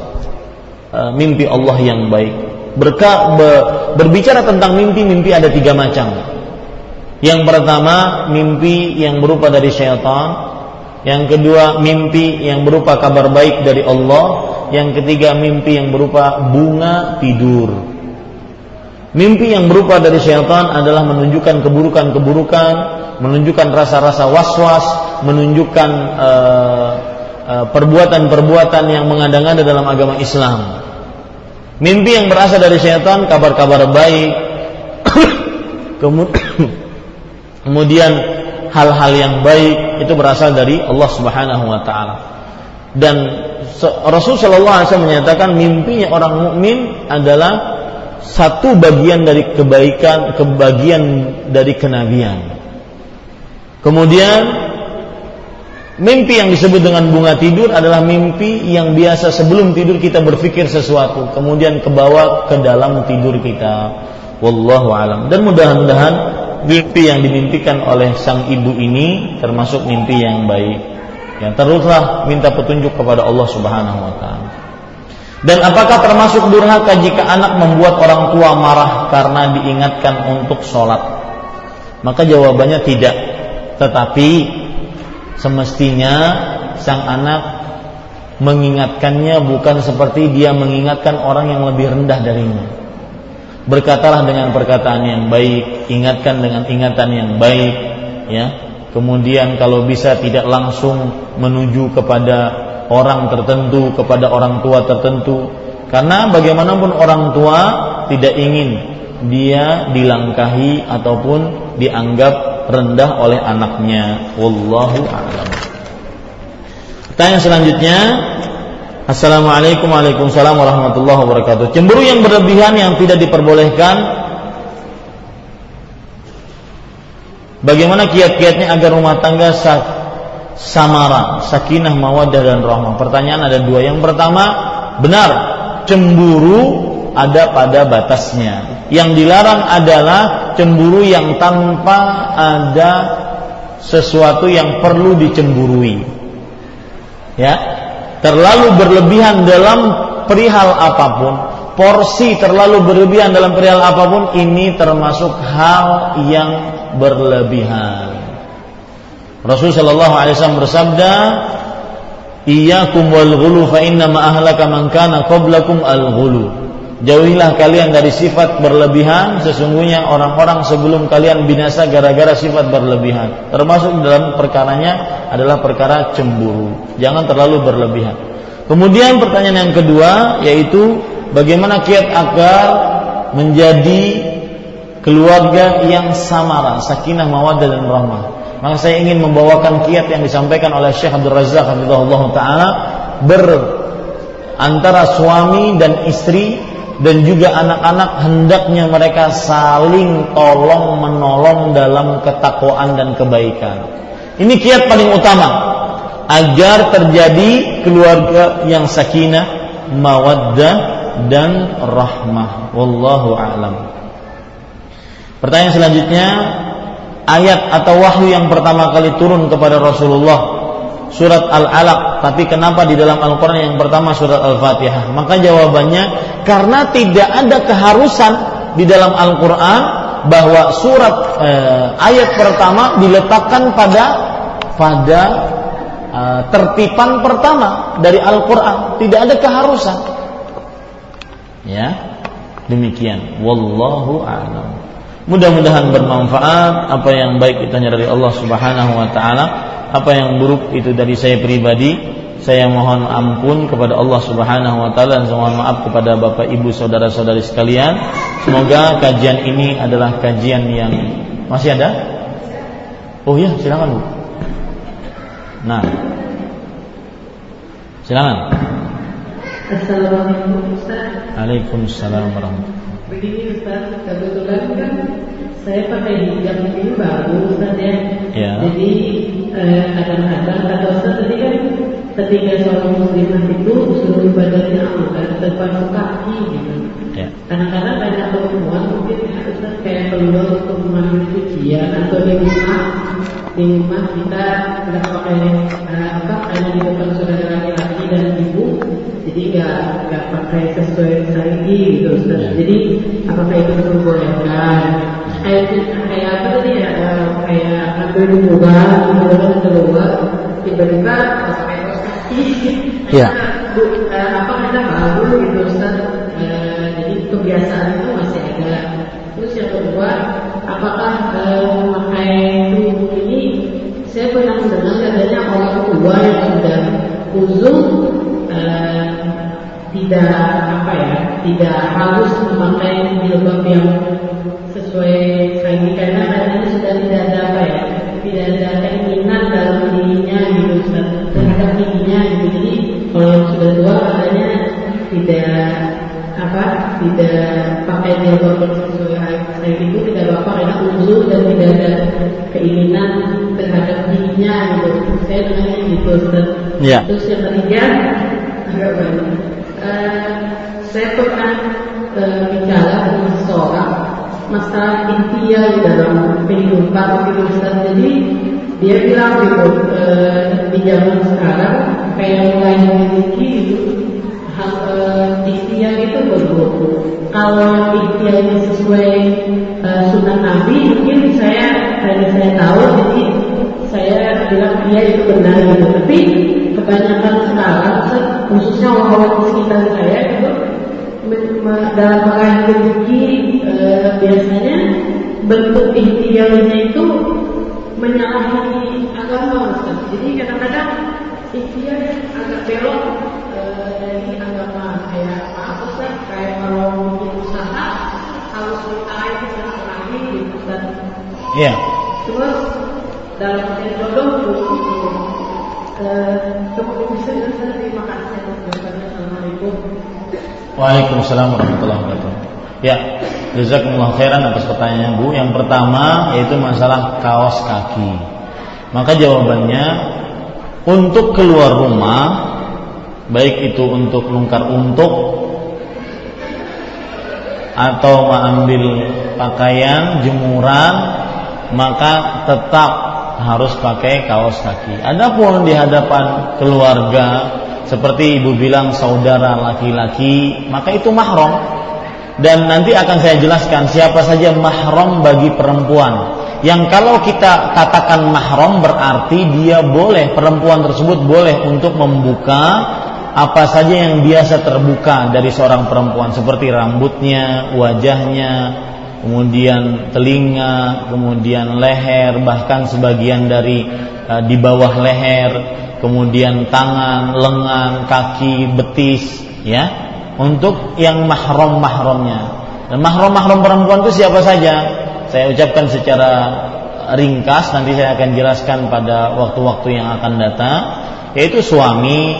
uh, mimpi Allah yang baik. Berka, be, berbicara tentang mimpi, mimpi ada tiga macam. Yang pertama, mimpi yang berupa dari syaitan. Yang kedua, mimpi yang berupa kabar baik dari Allah. Yang ketiga, mimpi yang berupa bunga tidur. Mimpi yang berupa dari syaitan adalah menunjukkan keburukan-keburukan, menunjukkan rasa-rasa was-was, menunjukkan uh, perbuatan-perbuatan yang mengada-ngada dalam agama Islam. Mimpi yang berasal dari syaitan, kabar-kabar baik, kemudian hal-hal yang baik itu berasal dari Allah Subhanahu wa taala. Dan Rasul sallallahu alaihi wasallam menyatakan mimpinya orang mukmin adalah satu bagian dari kebaikan, kebagian dari kenabian. Kemudian mimpi yang disebut dengan bunga tidur adalah mimpi yang biasa sebelum tidur kita berpikir sesuatu, kemudian kebawa ke dalam tidur kita. Wallahu alam. Dan mudah-mudahan mimpi yang dimimpikan oleh sang ibu ini termasuk mimpi yang baik. Yang teruslah minta petunjuk kepada Allah Subhanahu wa taala. Dan apakah termasuk durhaka jika anak membuat orang tua marah karena diingatkan untuk sholat? Maka jawabannya tidak. Tetapi semestinya sang anak mengingatkannya bukan seperti dia mengingatkan orang yang lebih rendah darinya. Berkatalah dengan perkataan yang baik, ingatkan dengan ingatan yang baik, ya. Kemudian kalau bisa tidak langsung menuju kepada orang tertentu kepada orang tua tertentu karena bagaimanapun orang tua tidak ingin dia dilangkahi ataupun dianggap rendah oleh anaknya. Wallahu a'lam. Pertanyaan selanjutnya. Assalamualaikum Waalaikumsalam warahmatullahi wabarakatuh. Cemburu yang berlebihan yang tidak diperbolehkan. Bagaimana kiat-kiatnya agar rumah tangga samara, sakinah, mawadah dan rahmah. Pertanyaan ada dua. Yang pertama, benar cemburu ada pada batasnya. Yang dilarang adalah cemburu yang tanpa ada sesuatu yang perlu dicemburui. Ya, terlalu berlebihan dalam perihal apa pun, porsi terlalu berlebihan dalam perihal apa pun ini termasuk hal yang berlebihan. Rasul sallallahu alaihi wasallam bersabda, "Iyyakum wal ghulu fa inna ma ahlaka man kana qablakum al ghulu." Jauhilah kalian dari sifat berlebihan. Sesungguhnya orang-orang sebelum kalian binasa Gara-gara sifat berlebihan. Termasuk dalam perkaranya adalah perkara cemburu. Jangan terlalu berlebihan. Kemudian pertanyaan yang kedua Yaitu bagaimana kiat agar Menjadi keluarga yang samara Sakinah, mawadah dan rahmah. Maka saya ingin membawakan kiat yang disampaikan oleh Syekh Abdul Razak Ta'ala Ber antara suami dan istri dan juga anak-anak hendaknya mereka saling tolong menolong dalam ketakwaan dan kebaikan. Ini kiat paling utama agar terjadi keluarga yang sakinah, mawaddah dan rahmah. Wallahu a'lam. Pertanyaan selanjutnya, ayat atau wahyu yang pertama kali turun kepada Rasulullah surat Al-Alaq, tapi kenapa di dalam Al-Qur'an yang pertama surat Al-Fatihah? Maka jawabannya karena tidak ada keharusan di dalam Al-Qur'an bahwa surat eh, ayat pertama diletakkan pada pada eh, tertipan pertama dari Al-Qur'an, tidak ada keharusan. Ya. Demikian. Wallahu a'lam. Mudah-mudahan bermanfaat apa yang baik kita dari Allah Subhanahu wa taala apa yang buruk itu dari saya pribadi saya mohon ampun kepada Allah Subhanahu wa taala dan mohon maaf kepada Bapak Ibu saudara-saudari sekalian. Semoga kajian ini adalah kajian yang masih ada? Oh ya, silakan Bu. Nah. Silakan. Assalamualaikum Ustaz. Waalaikumsalam warahmatullahi Begini Ustaz, kebetulan kan saya pakai hijab ini baru Ustaz ya. Ya. Jadi eh, kadang-kadang kata Ustaz tadi kan ketika seorang muslimah itu seluruh badannya aurat terpaku kaki gitu. Ya. Kadang-kadang banyak perempuan mungkin ya, Ustaz kayak keluar untuk mengambil cucian atau di rumah di rumah kita nggak pakai eh, apa hanya di depan saudara laki-laki dan ibu jadi nggak nggak pakai sesuai lagi gitu Ustaz. Ya. Jadi apakah itu diperbolehkan? Kayak kayak apa tadi ya? Kayak ambil di kemudian keluar, tiba-tiba kaos kaki. Ya. Bu, apa kita baru gitu Ustaz. Jadi kebiasaan itu masih ada. Terus yang kedua, apakah eh, memakai kerudung ini saya pernah mendengar katanya orang tua yang sudah uzur tidak apa ya tidak harus memakai jilbab yang tidak pakai yang sesuai itu tidak apa karena uzur dan tidak ada keinginan terhadap dirinya gitu saya dengarnya gitu Ya. terus yang ketiga agak banyak Eh, saya pernah eh, bicara dengan seseorang masalah intinya di dalam kehidupan Ustaz. Jadi dia bilang gitu eh, di zaman sekarang kayak mulai memiliki eh, ikhtiar itu berbeda. Kalau ikhtiarnya sesuai eh, sunnah Nabi, mungkin saya dari saya tahu, jadi saya bilang dia itu benar gitu. Tapi kebanyakan sekarang, khususnya orang-orang di sekitar saya itu dalam meraih rezeki eh, biasanya bentuk ikhtiarnya itu menyalahi agama. Jadi kadang-kadang ikhtiar agak belok dari agama kayak maaf Ustaz, kayak kalau bikin usaha harus ditarik ke sana lagi gitu Ustaz. Iya. Terus dalam jodoh itu eh, kemudian bisa Ustaz, terima kasih. Assalamualaikum. Waalaikumsalam warahmatullahi wabarakatuh. Ya, jazakumullah khairan atas pertanyaan Bu. Yang pertama yaitu masalah kaos kaki. Maka jawabannya untuk keluar rumah baik itu untuk lungkar untuk atau mengambil pakaian jemuran maka tetap harus pakai kaos kaki. Adapun di hadapan keluarga seperti ibu bilang saudara laki-laki, maka itu mahram. Dan nanti akan saya jelaskan siapa saja mahram bagi perempuan. Yang kalau kita katakan mahram berarti dia boleh perempuan tersebut boleh untuk membuka apa saja yang biasa terbuka dari seorang perempuan seperti rambutnya, wajahnya, kemudian telinga, kemudian leher, bahkan sebagian dari uh, di bawah leher, kemudian tangan, lengan, kaki, betis, ya, untuk yang mahram-mahramnya. Dan mahram-mahram perempuan itu siapa saja? Saya ucapkan secara ringkas, nanti saya akan jelaskan pada waktu-waktu yang akan datang, yaitu suami,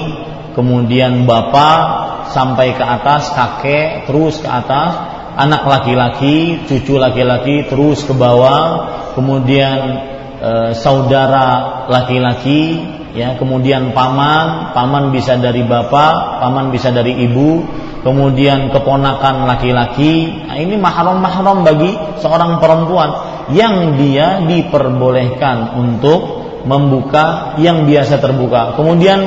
kemudian bapak sampai ke atas, kakek, terus ke atas, anak laki-laki, cucu laki-laki, terus ke bawah, kemudian e, saudara laki-laki, ya, kemudian paman, paman bisa dari bapak, paman bisa dari ibu, kemudian keponakan laki-laki. Nah, ini mahram-mahram bagi seorang perempuan yang dia diperbolehkan untuk membuka yang biasa terbuka. Kemudian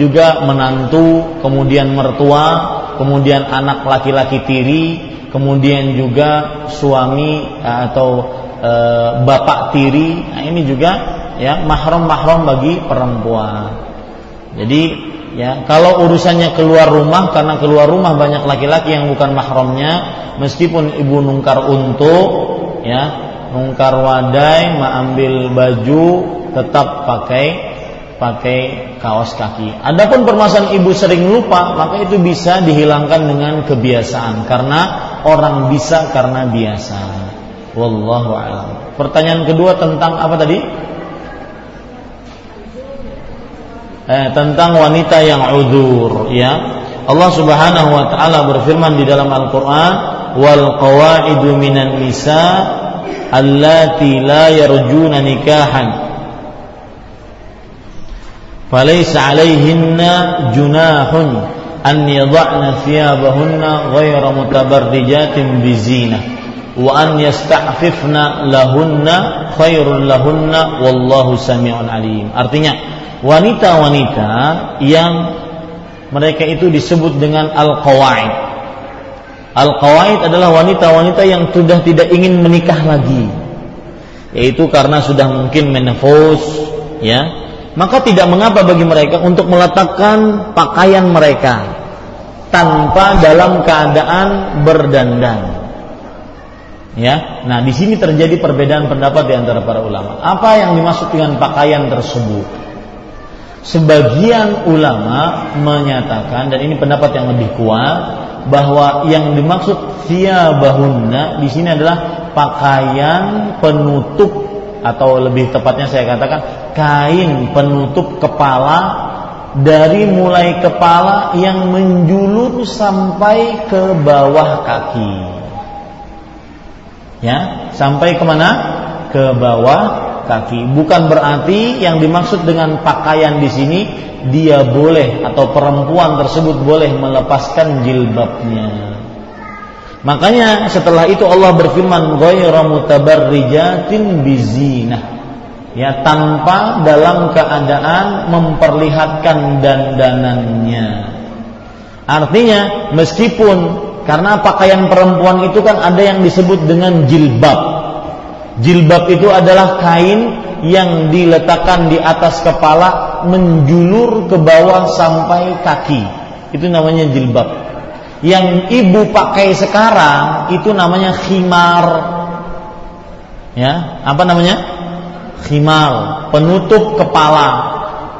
juga menantu, kemudian mertua, kemudian anak laki-laki tiri, kemudian juga suami eh, atau e, bapak tiri. Nah, ini juga ya mahram-mahram bagi perempuan. Jadi ya kalau urusannya keluar rumah karena keluar rumah banyak laki-laki yang bukan mahramnya meskipun ibu nungkar untuk ya nungkar wadai mengambil baju tetap pakai pakai kaos kaki. Adapun permasalahan ibu sering lupa, maka itu bisa dihilangkan dengan kebiasaan karena orang bisa karena biasa. Wallahu a'lam. Pertanyaan kedua tentang apa tadi? eh, tentang wanita yang udzur ya. Allah Subhanahu wa taala berfirman di dalam Al-Qur'an wal qawaidu minan nisa allati la yarjuna nikahan 'alayhinna junahun an yadh'na thiyabahunna ghayra mutabarrijatin bizinah wa an yasta'fifna lahunna khairul lahunna wallahu sami'un alim artinya wanita-wanita yang mereka itu disebut dengan al-qawaid. Al-qawaid adalah wanita-wanita yang sudah tidak ingin menikah lagi. Yaitu karena sudah mungkin menopause, ya. Maka tidak mengapa bagi mereka untuk meletakkan pakaian mereka tanpa dalam keadaan berdandan. Ya. Nah, di sini terjadi perbedaan pendapat di antara para ulama. Apa yang dimaksud dengan pakaian tersebut? Sebagian ulama menyatakan dan ini pendapat yang lebih kuat bahwa yang dimaksud bahunna di sini adalah pakaian penutup atau lebih tepatnya saya katakan kain penutup kepala dari mulai kepala yang menjulur sampai ke bawah kaki. Ya, sampai ke mana? Ke bawah kaki. Bukan berarti yang dimaksud dengan pakaian di sini dia boleh atau perempuan tersebut boleh melepaskan jilbabnya. Makanya setelah itu Allah berfirman ghayra mutabarrijatin bizinah. Ya tanpa dalam keadaan memperlihatkan dandanannya. Artinya meskipun karena pakaian perempuan itu kan ada yang disebut dengan jilbab Jilbab itu adalah kain yang diletakkan di atas kepala menjulur ke bawah sampai kaki. Itu namanya jilbab. Yang ibu pakai sekarang itu namanya khimar. Ya, apa namanya? Khimar, penutup kepala.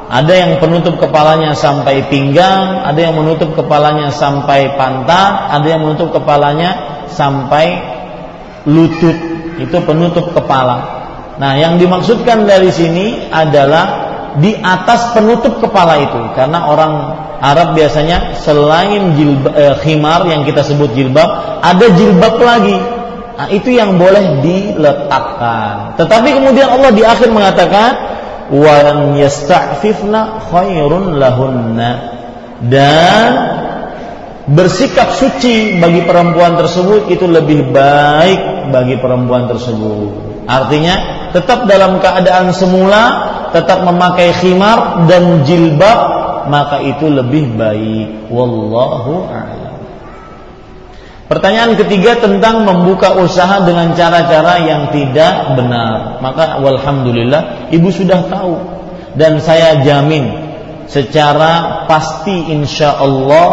Ada yang penutup kepalanya sampai pinggang, ada yang menutup kepalanya sampai pantat, ada yang menutup kepalanya sampai lutut itu penutup kepala. Nah, yang dimaksudkan dari sini adalah di atas penutup kepala itu karena orang Arab biasanya selain jilbab, eh, khimar yang kita sebut jilbab ada jilbab lagi nah, itu yang boleh diletakkan tetapi kemudian Allah di akhir mengatakan wan yasta'fifna khairun lahunna dan bersikap suci bagi perempuan tersebut itu lebih baik bagi perempuan tersebut. Artinya tetap dalam keadaan semula, tetap memakai khimar dan jilbab, maka itu lebih baik. Wallahu a'lam. Pertanyaan ketiga tentang membuka usaha dengan cara-cara yang tidak benar. Maka walhamdulillah ibu sudah tahu dan saya jamin secara pasti insya Allah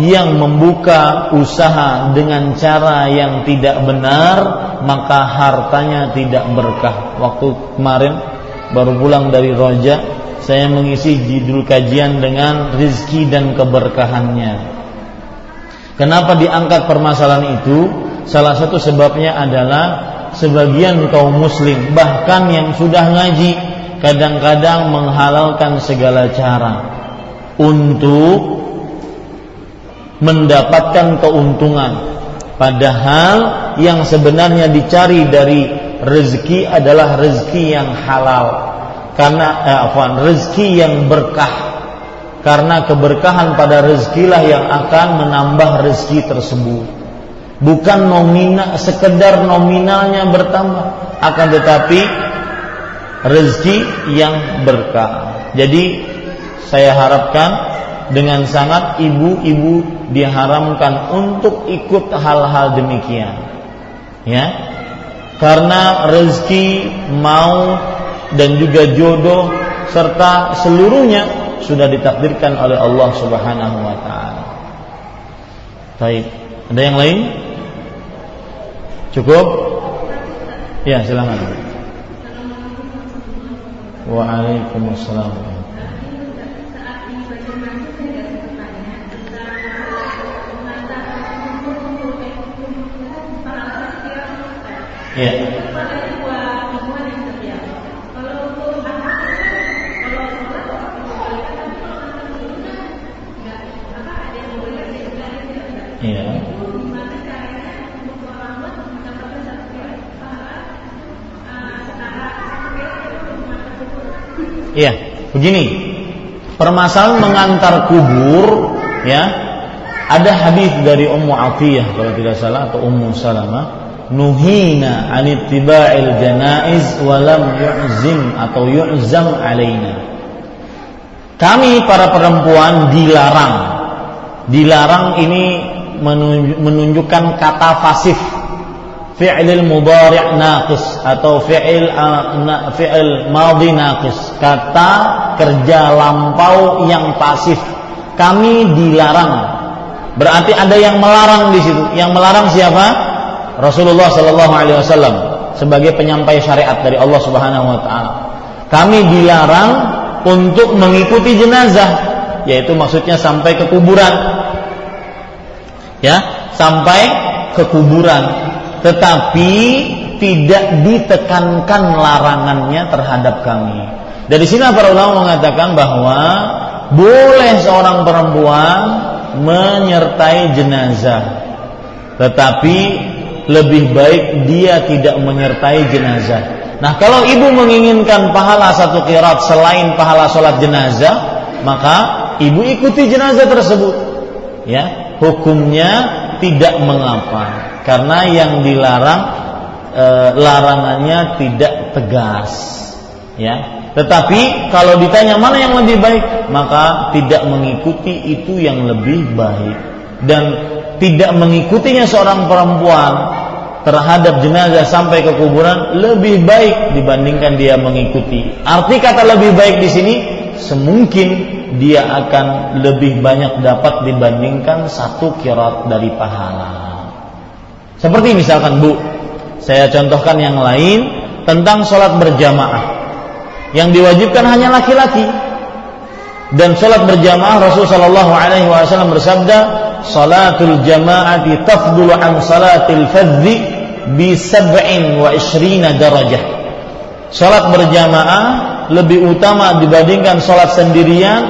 yang membuka usaha dengan cara yang tidak benar maka hartanya tidak berkah. Waktu kemarin baru pulang dari Roja saya mengisi judul kajian dengan rizki dan keberkahannya. Kenapa diangkat permasalahan itu? Salah satu sebabnya adalah sebagian kaum muslim bahkan yang sudah ngaji kadang-kadang menghalalkan segala cara untuk mendapatkan keuntungan. Padahal yang sebenarnya dicari dari rezeki adalah rezeki yang halal. Karena eh, afwan, rezeki yang berkah karena keberkahan pada rezekilah yang akan menambah rezeki tersebut bukan nominal sekedar nominalnya bertambah akan tetapi rezeki yang berkah jadi saya harapkan dengan sangat ibu-ibu diharamkan untuk ikut hal-hal demikian. Ya. Karena rezeki, mau dan juga jodoh serta seluruhnya sudah ditakdirkan oleh Allah Subhanahu wa taala. Baik, ada yang lain? Cukup? Ya, silakan. Waalaikumsalam. Iya. Iya. Iya, begini. Permasalahan mengantar kubur, ya. Ada hadis dari Ummu Atiyah kalau tidak salah atau Ummu Salamah nuhina an ittiba'il janaiz wa lam yu'zim atau yu'zam alaina. Kami para perempuan dilarang. Dilarang ini menunjukkan kata fasif. Fi'il mudhari' naqis atau fi'il uh, fi'il madhi naqis. Kata kerja lampau yang pasif. Kami dilarang. Berarti ada yang melarang di situ. Yang melarang siapa? Rasulullah Shallallahu Alaihi Wasallam sebagai penyampai syariat dari Allah Subhanahu Wa Taala. Kami dilarang untuk mengikuti jenazah, yaitu maksudnya sampai ke kuburan, ya sampai ke kuburan. Tetapi tidak ditekankan larangannya terhadap kami. Dari sini para ulama mengatakan bahwa boleh seorang perempuan menyertai jenazah, tetapi lebih baik dia tidak menyertai jenazah. Nah, kalau ibu menginginkan pahala satu kirat selain pahala sholat jenazah, maka ibu ikuti jenazah tersebut. Ya, hukumnya tidak mengapa karena yang dilarang e, larangannya tidak tegas. Ya, tetapi kalau ditanya mana yang lebih baik, maka tidak mengikuti itu yang lebih baik dan tidak mengikutinya seorang perempuan terhadap jenazah sampai ke kuburan lebih baik dibandingkan dia mengikuti. Arti kata lebih baik di sini semungkin dia akan lebih banyak dapat dibandingkan satu kirat dari pahala. Seperti misalkan Bu, saya contohkan yang lain tentang sholat berjamaah. Yang diwajibkan hanya laki-laki. Dan sholat berjamaah Rasulullah Shallallahu Alaihi Wasallam bersabda, salatul jama'ati tafdulu an salatil fadzi bi sab'in wa ishrina darajah. Salat berjamaah lebih utama dibandingkan salat sendirian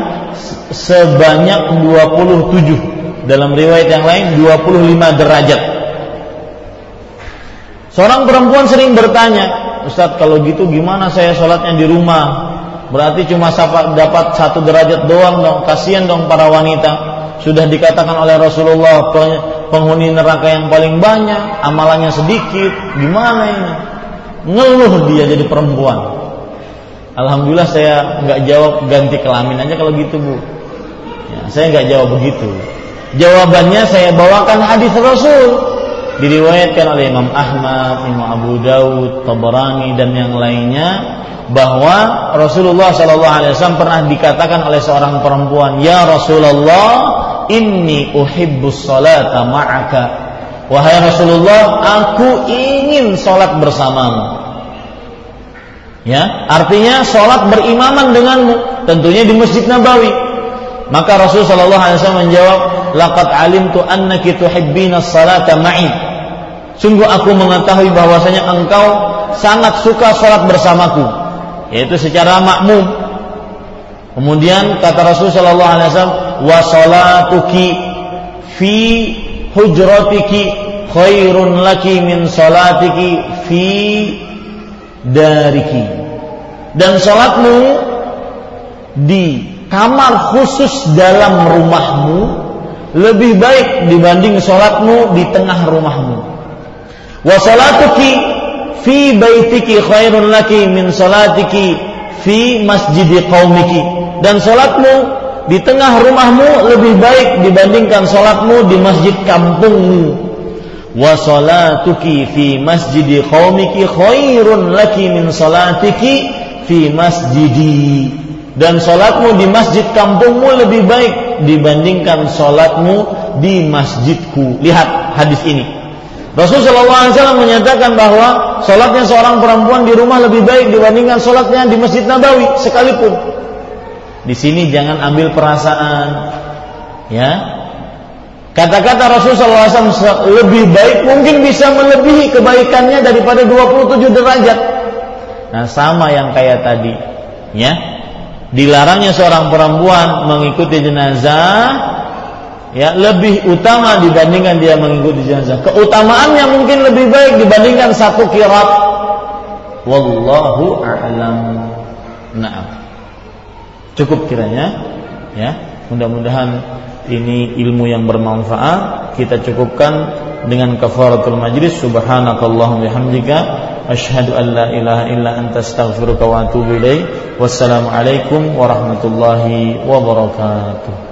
sebanyak 27. Dalam riwayat yang lain 25 derajat. Seorang perempuan sering bertanya, Ustadz kalau gitu gimana saya sholatnya di rumah? Berarti cuma dapat satu derajat doang dong. Kasihan dong para wanita sudah dikatakan oleh Rasulullah penghuni neraka yang paling banyak, amalannya sedikit, gimana ini? Ngeluh dia jadi perempuan. Alhamdulillah saya nggak jawab ganti kelamin aja kalau gitu bu. Ya, saya nggak jawab begitu. Jawabannya saya bawakan hadis Rasul diriwayatkan oleh Imam Ahmad, Imam Abu Daud, Tabarani dan yang lainnya bahwa Rasulullah Shallallahu Alaihi Wasallam pernah dikatakan oleh seorang perempuan, Ya Rasulullah, inni uhibbus salata ma'aka. Wahai Rasulullah, aku ingin sholat bersamamu. Ya, artinya sholat berimaman denganmu, tentunya di Masjid Nabawi. Maka Rasul Shallallahu Alaihi Wasallam menjawab, Laqad alimtu annaki tuhibbina salata ma'i. Sungguh aku mengetahui bahwasanya engkau sangat suka sholat bersamaku, yaitu secara makmum. Kemudian kata Rasul Shallallahu Alaihi Wasallam, wa salatuki fi hujratiki khairun laki min salatiki fi dariki. Dan salatmu di kamar khusus dalam rumahmu lebih baik dibanding sholatmu di tengah rumahmu. Wa salatuki fi baitiki khairun laki min salatiki fi masjidi qaumiki. Dan sholatmu di tengah rumahmu lebih baik dibandingkan sholatmu di masjid kampungmu. Wa salatuki fi masjidi qaumiki khairun laki min salatiki fi masjidi dan sholatmu di masjid kampungmu lebih baik dibandingkan sholatmu di masjidku. Lihat hadis ini. Rasulullah SAW menyatakan bahwa sholatnya seorang perempuan di rumah lebih baik dibandingkan sholatnya di masjid Nabawi sekalipun. Di sini jangan ambil perasaan, ya. Kata-kata Rasulullah SAW lebih baik mungkin bisa melebihi kebaikannya daripada 27 derajat. Nah sama yang kayak tadi, ya dilarangnya seorang perempuan mengikuti jenazah ya lebih utama dibandingkan dia mengikuti jenazah. Keutamaannya mungkin lebih baik dibandingkan satu kirat. Wallahu a'lam. Nah, cukup kiranya ya. Mudah-mudahan ini ilmu yang bermanfaat. Kita cukupkan dengan kafaratul majlis. Subhanakallahumma bihamdika asyhadu an la ilaha illa anta astaghfiruka wa atubu ilaik wassalamu alaikum warahmatullahi wabarakatuh